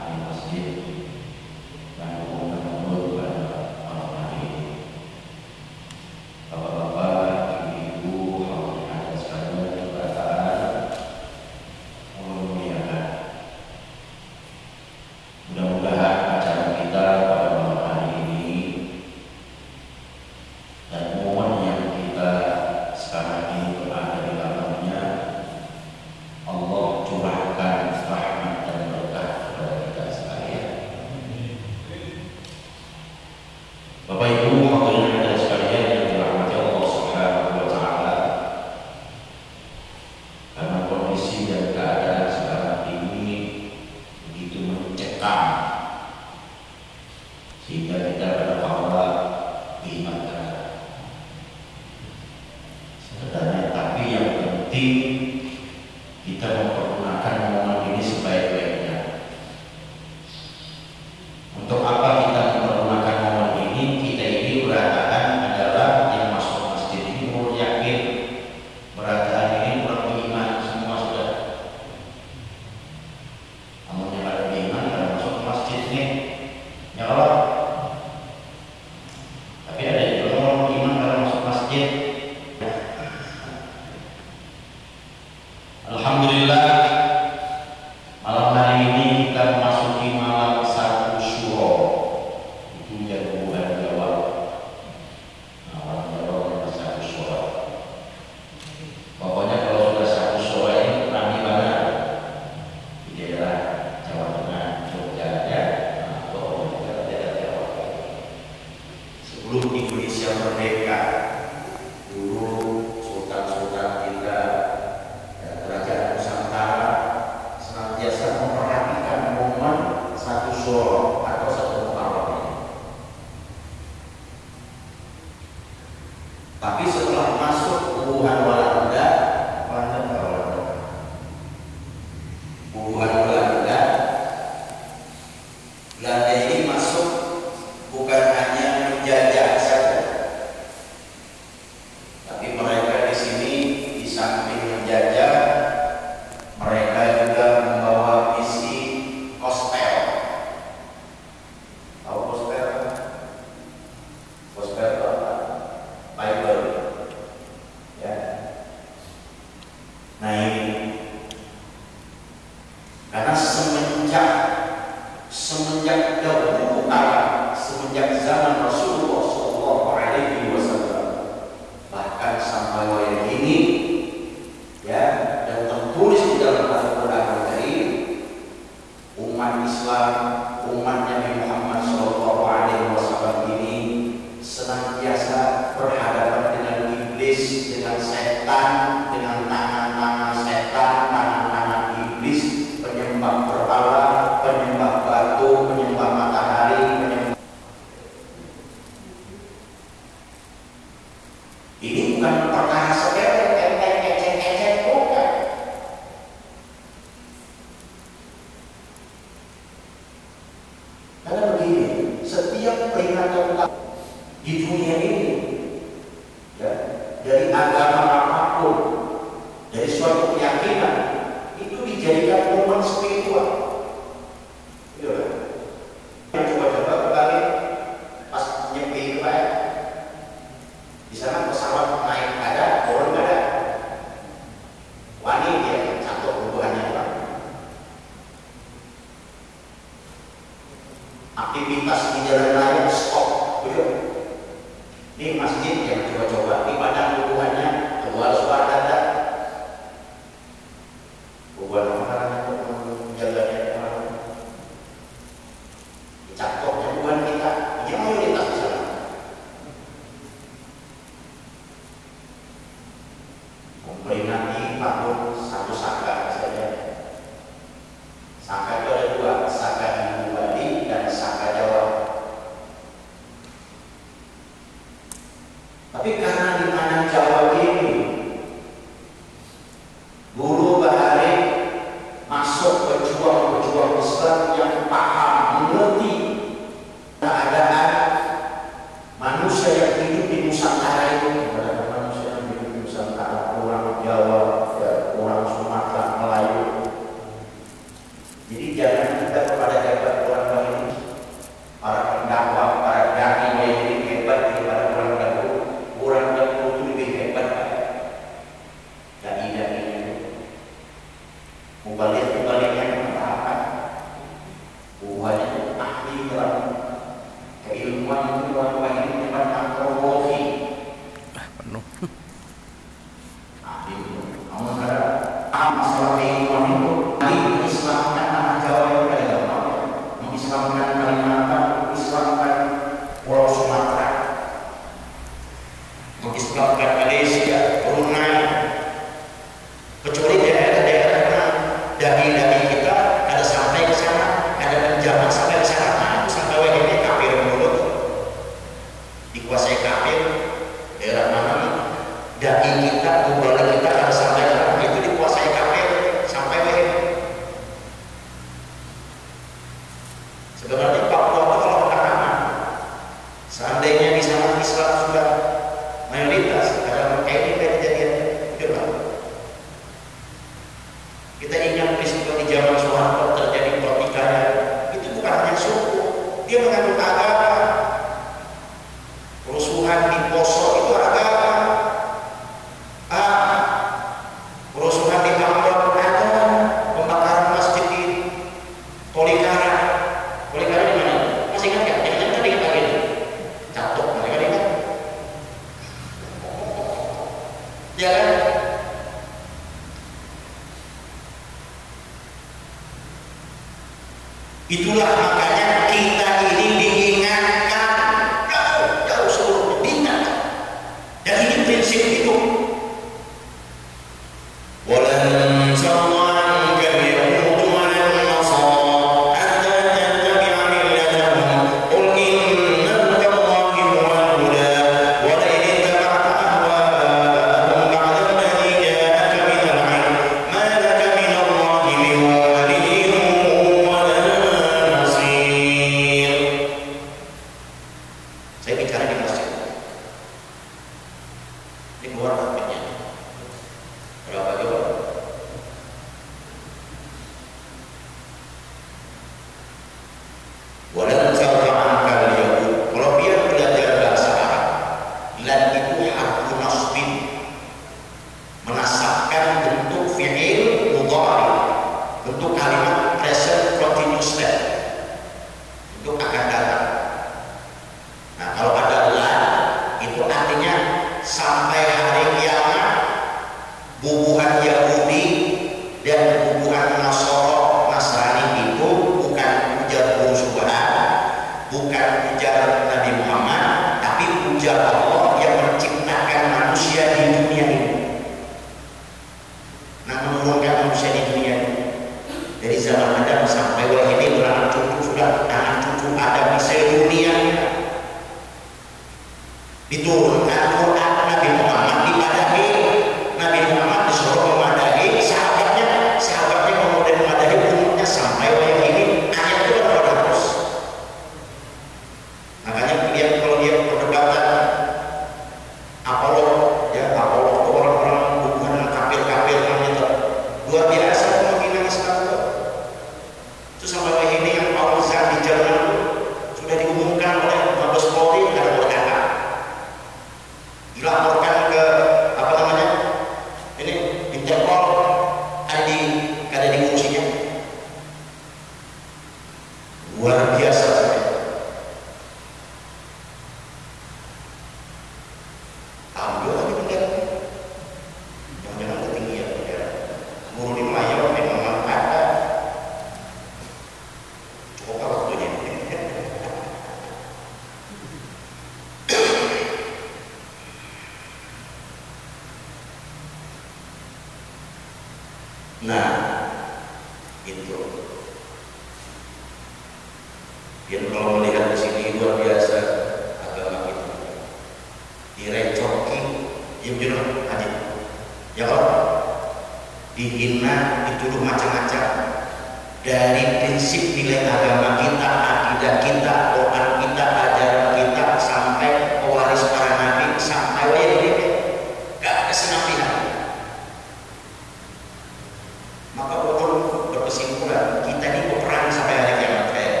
kesimpulan kita ini berperang sampai hari kiamat kayak.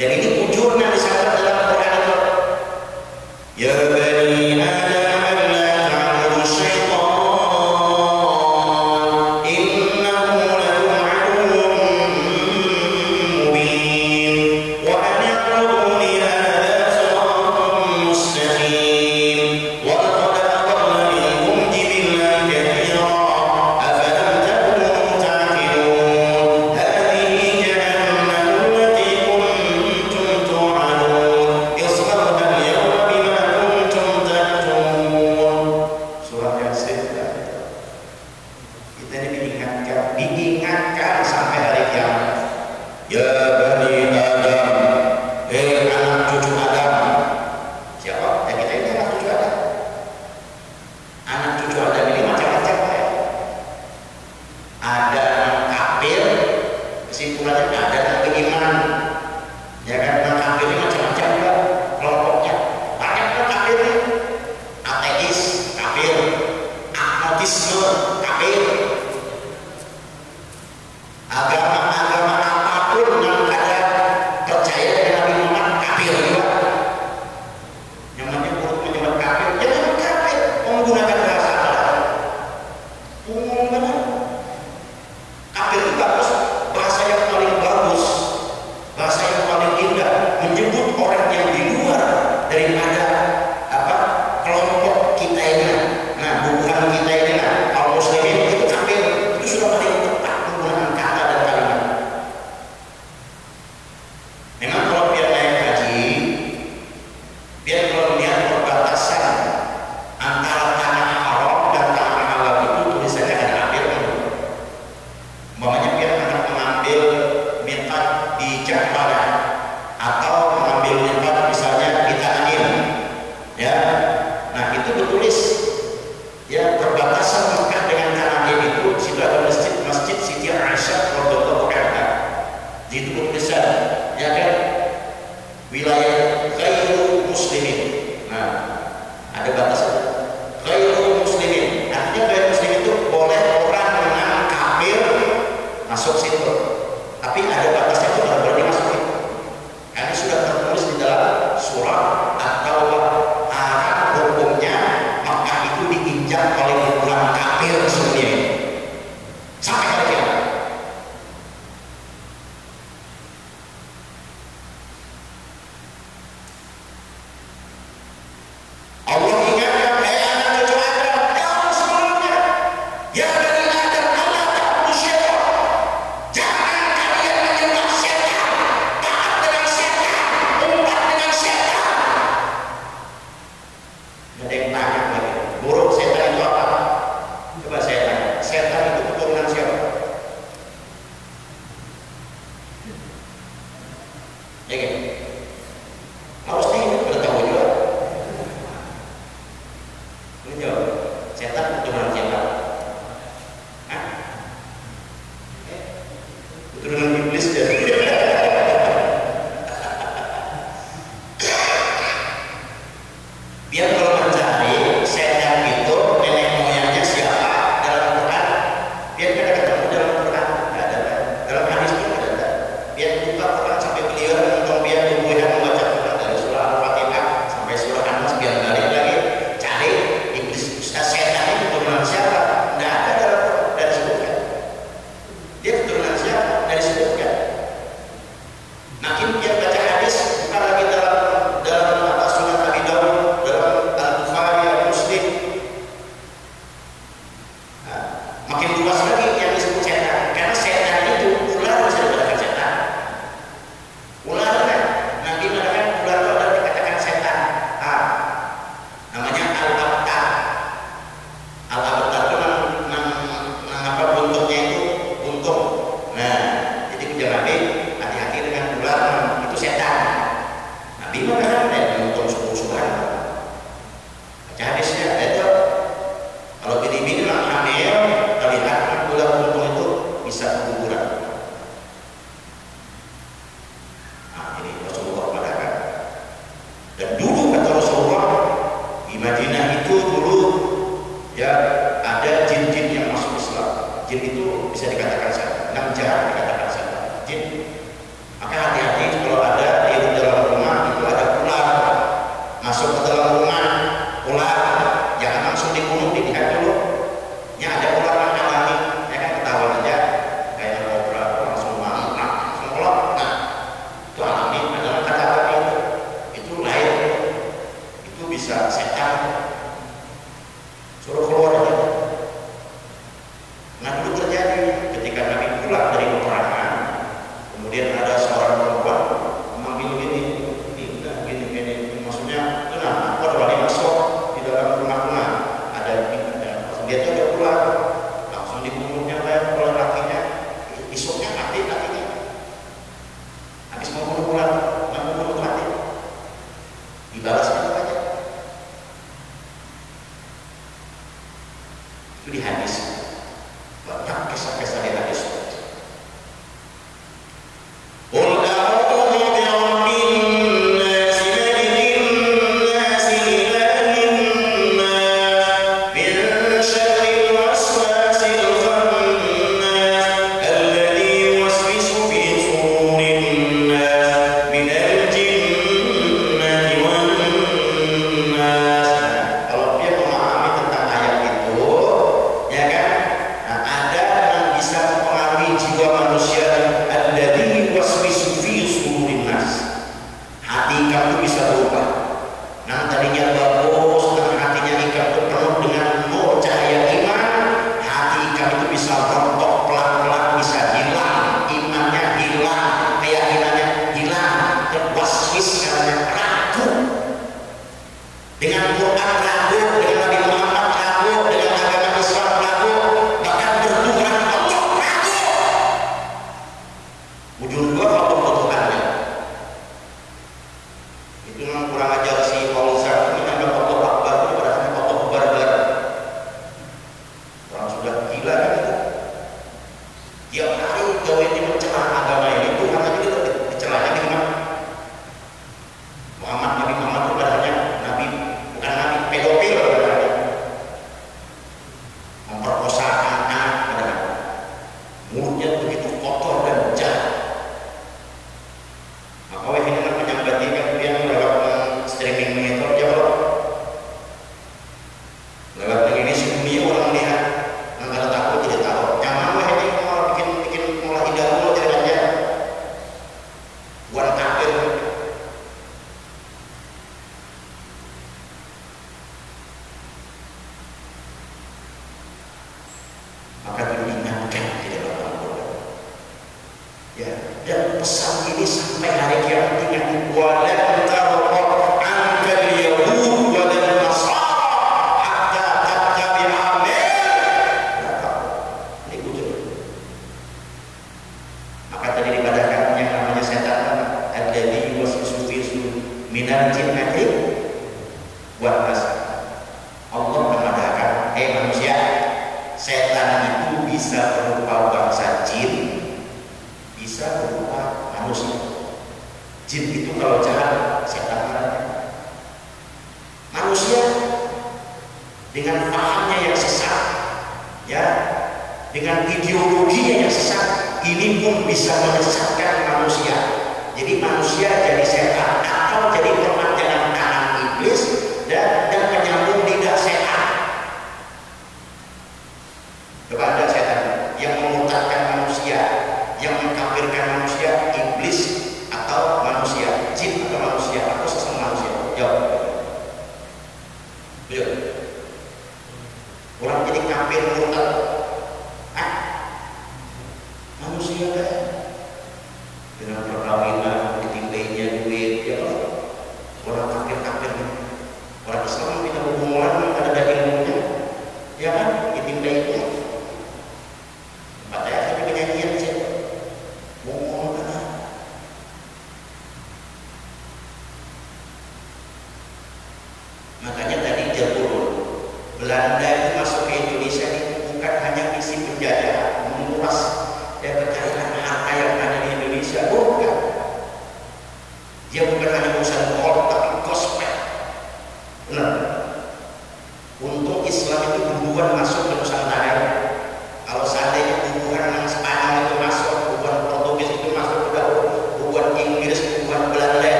Dan ini karena ragu dengan Quran ragu,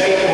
shaken.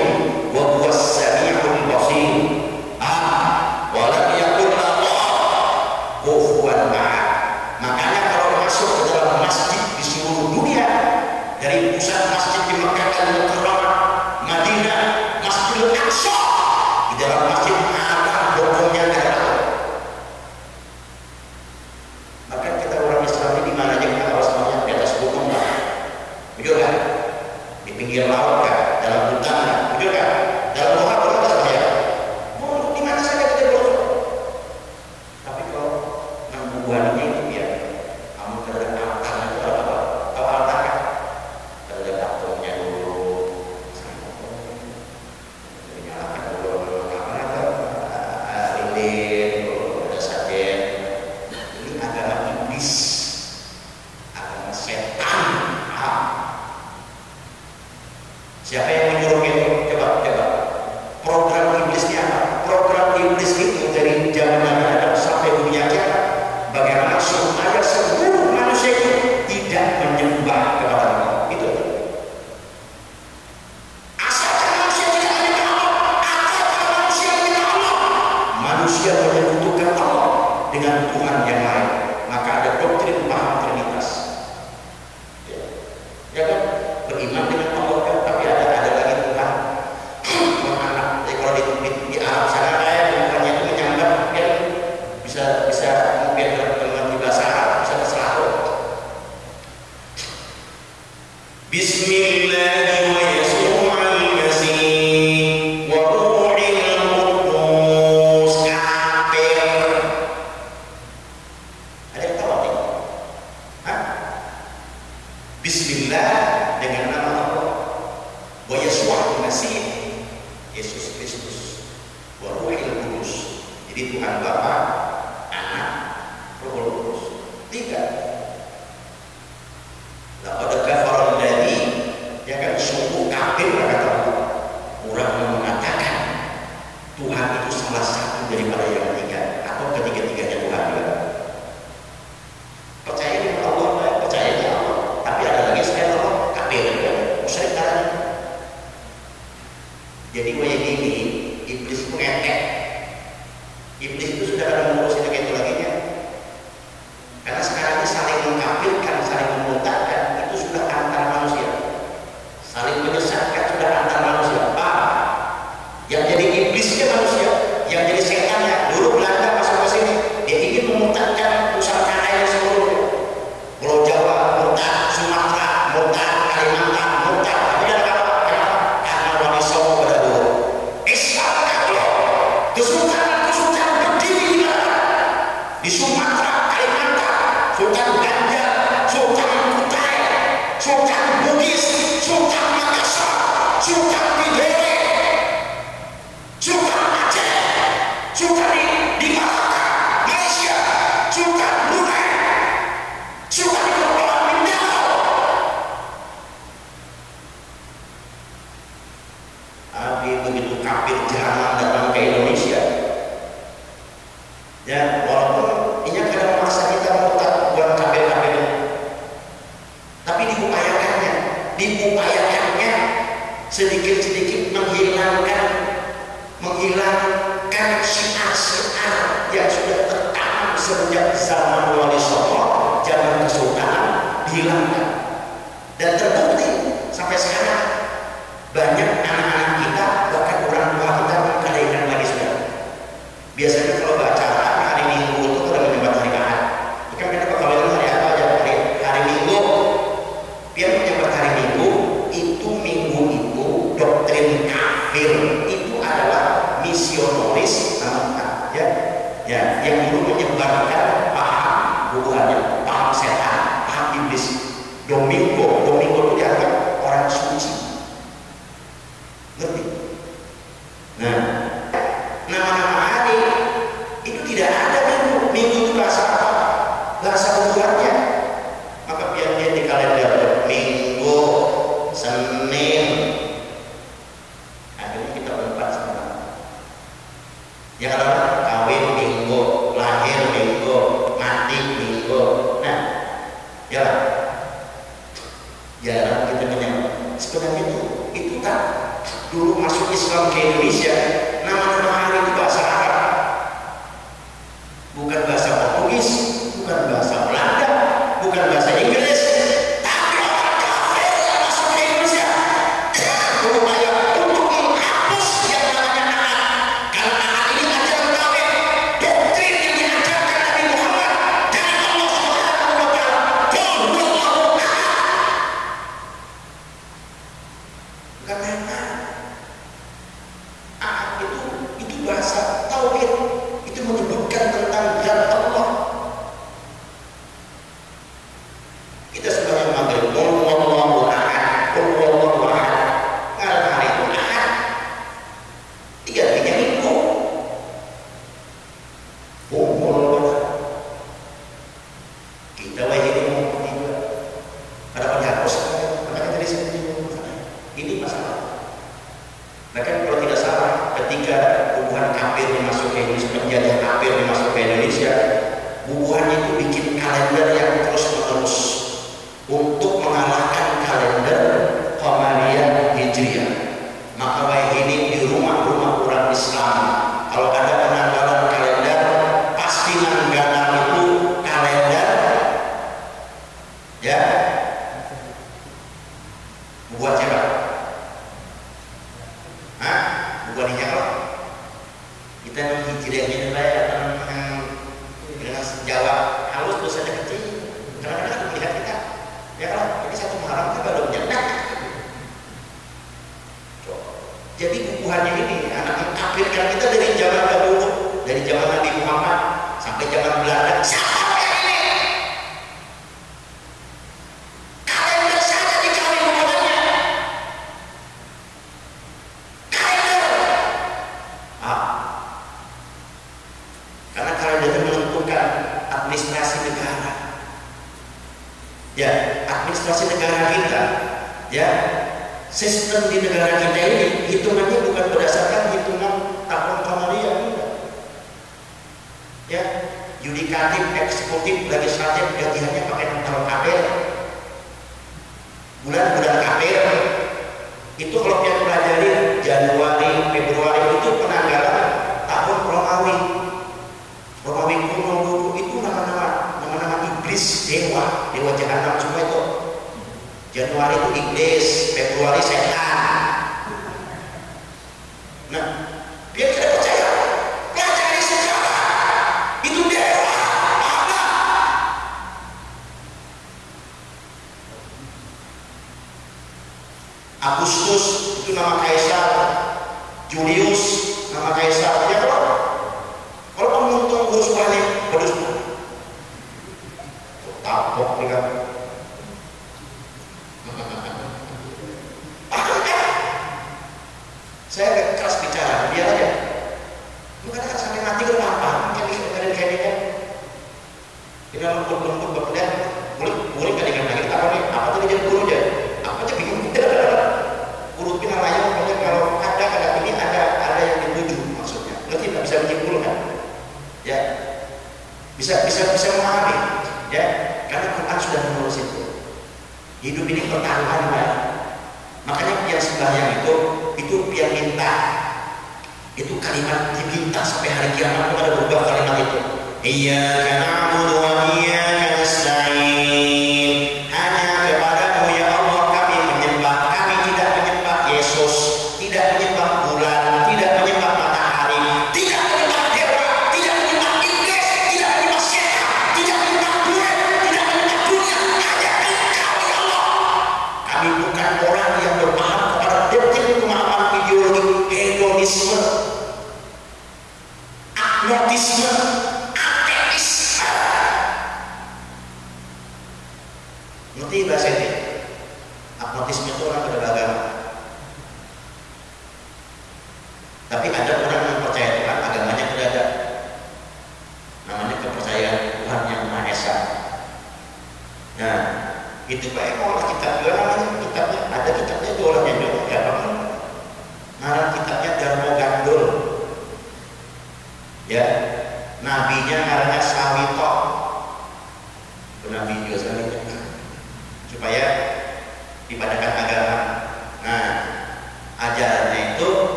Sampai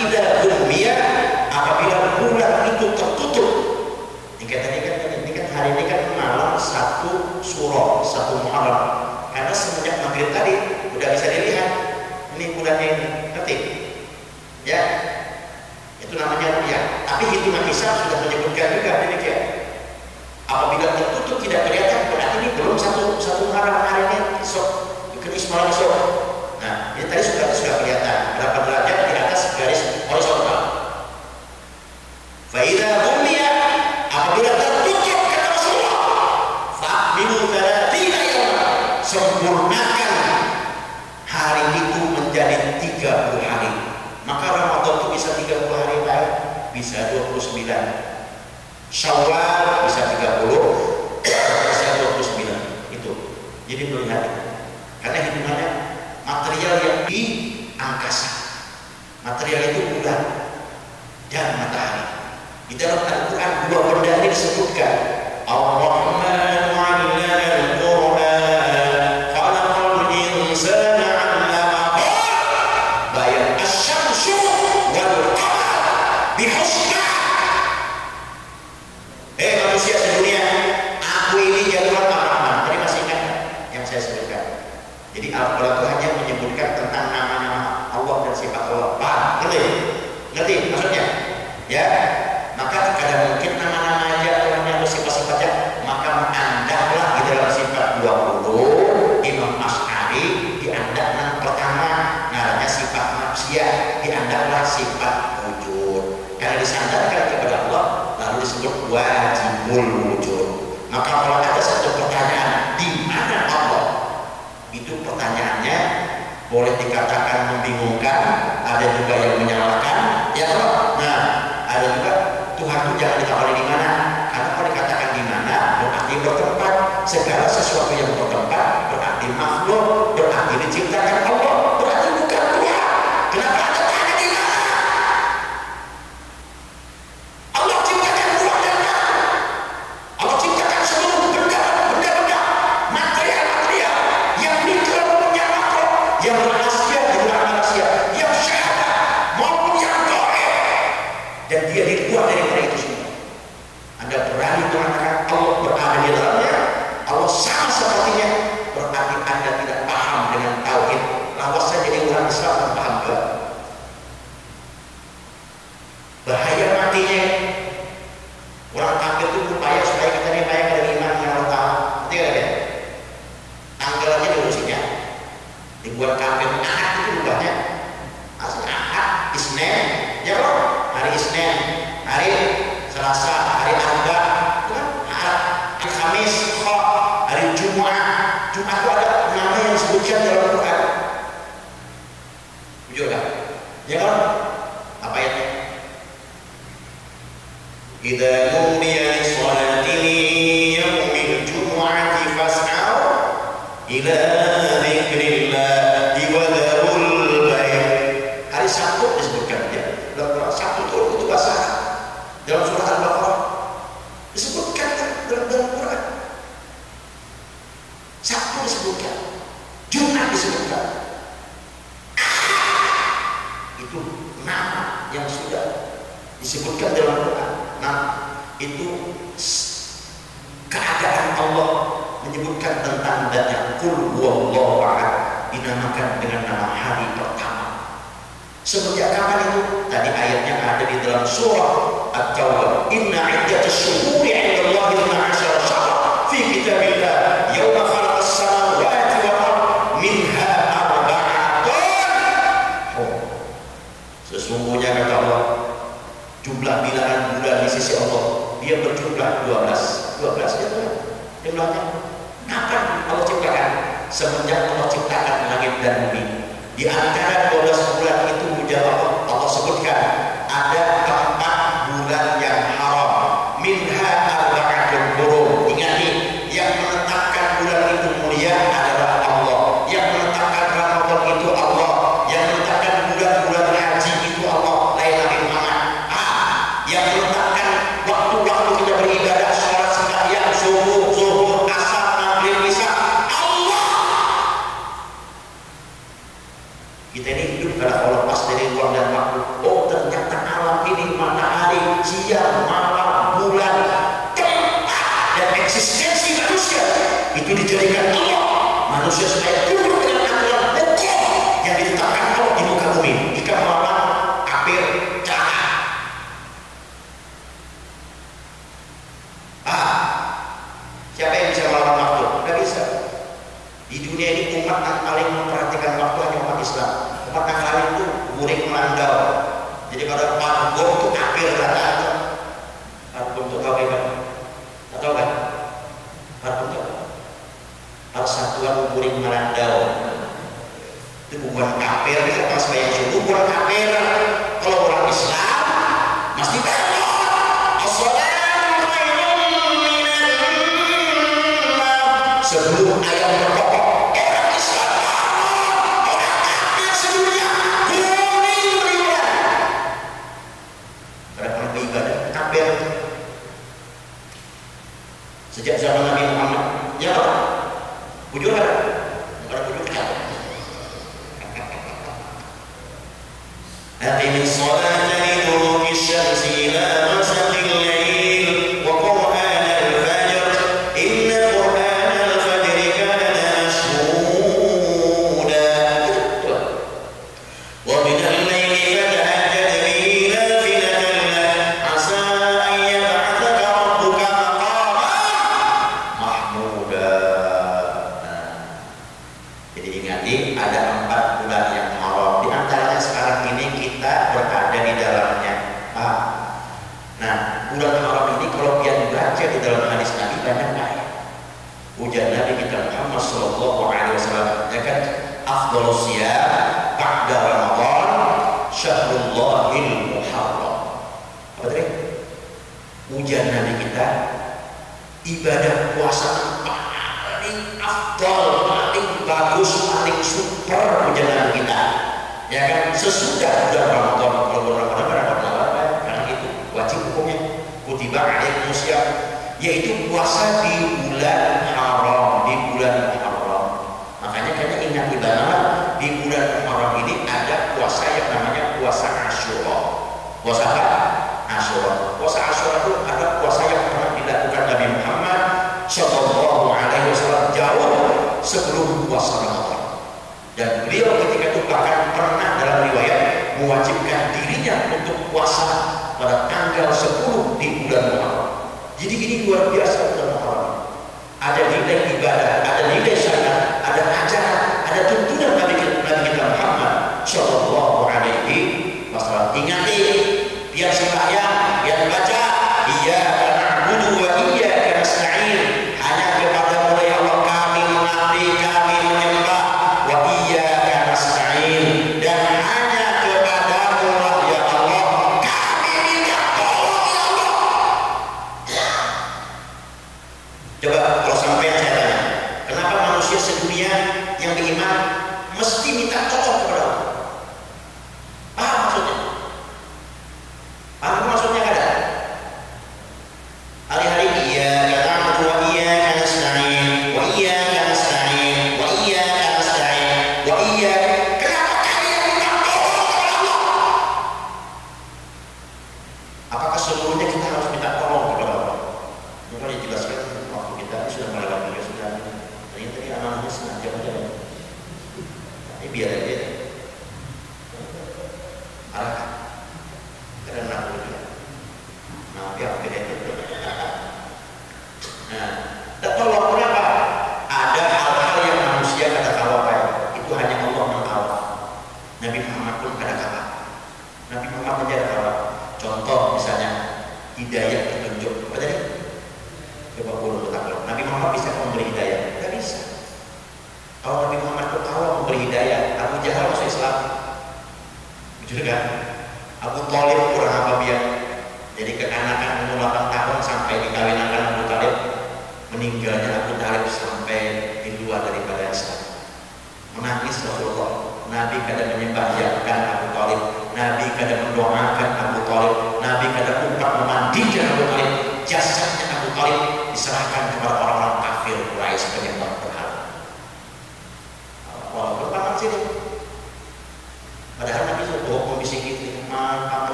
tidak berbiak, apabila bulan itu tertutup. Ini kan tadi kan ini kan hari ini kan malam satu surah satu Muharram. Karena semenjak maghrib tadi udah bisa dilihat ini bulannya ini. Nanti ya? Itu namanya rupiah tapi hitungan hisab sudah menyebutkan juga demikian. Apabila tertutup tidak kelihatan berarti ini belum satu satu Muharram hari ini besok mungkin malam besok nah ini tadi sudah sudah kelihatan. Syawal bisa 30 bisa 29 itu. Jadi melihat karena hitungannya material yang di angkasa. Material itu bulan dan matahari. Di dalam Al-Quran dua benda ini disebutkan Allahumma ada juga yang menyalahkan ya toh. Nah ada juga Tuhan itu jangan ditawari di mana? Karena kalau dikatakan di mana berarti bertempat segala sesuatu yang bertempat sesudah sudah Ramadan kalau bulan Ramadan berapa malam karena itu wajib hukumnya. Kutiba ayat musyam yaitu puasa di bulan tanggal 10 di bulan Muharram. Jadi ini luar biasa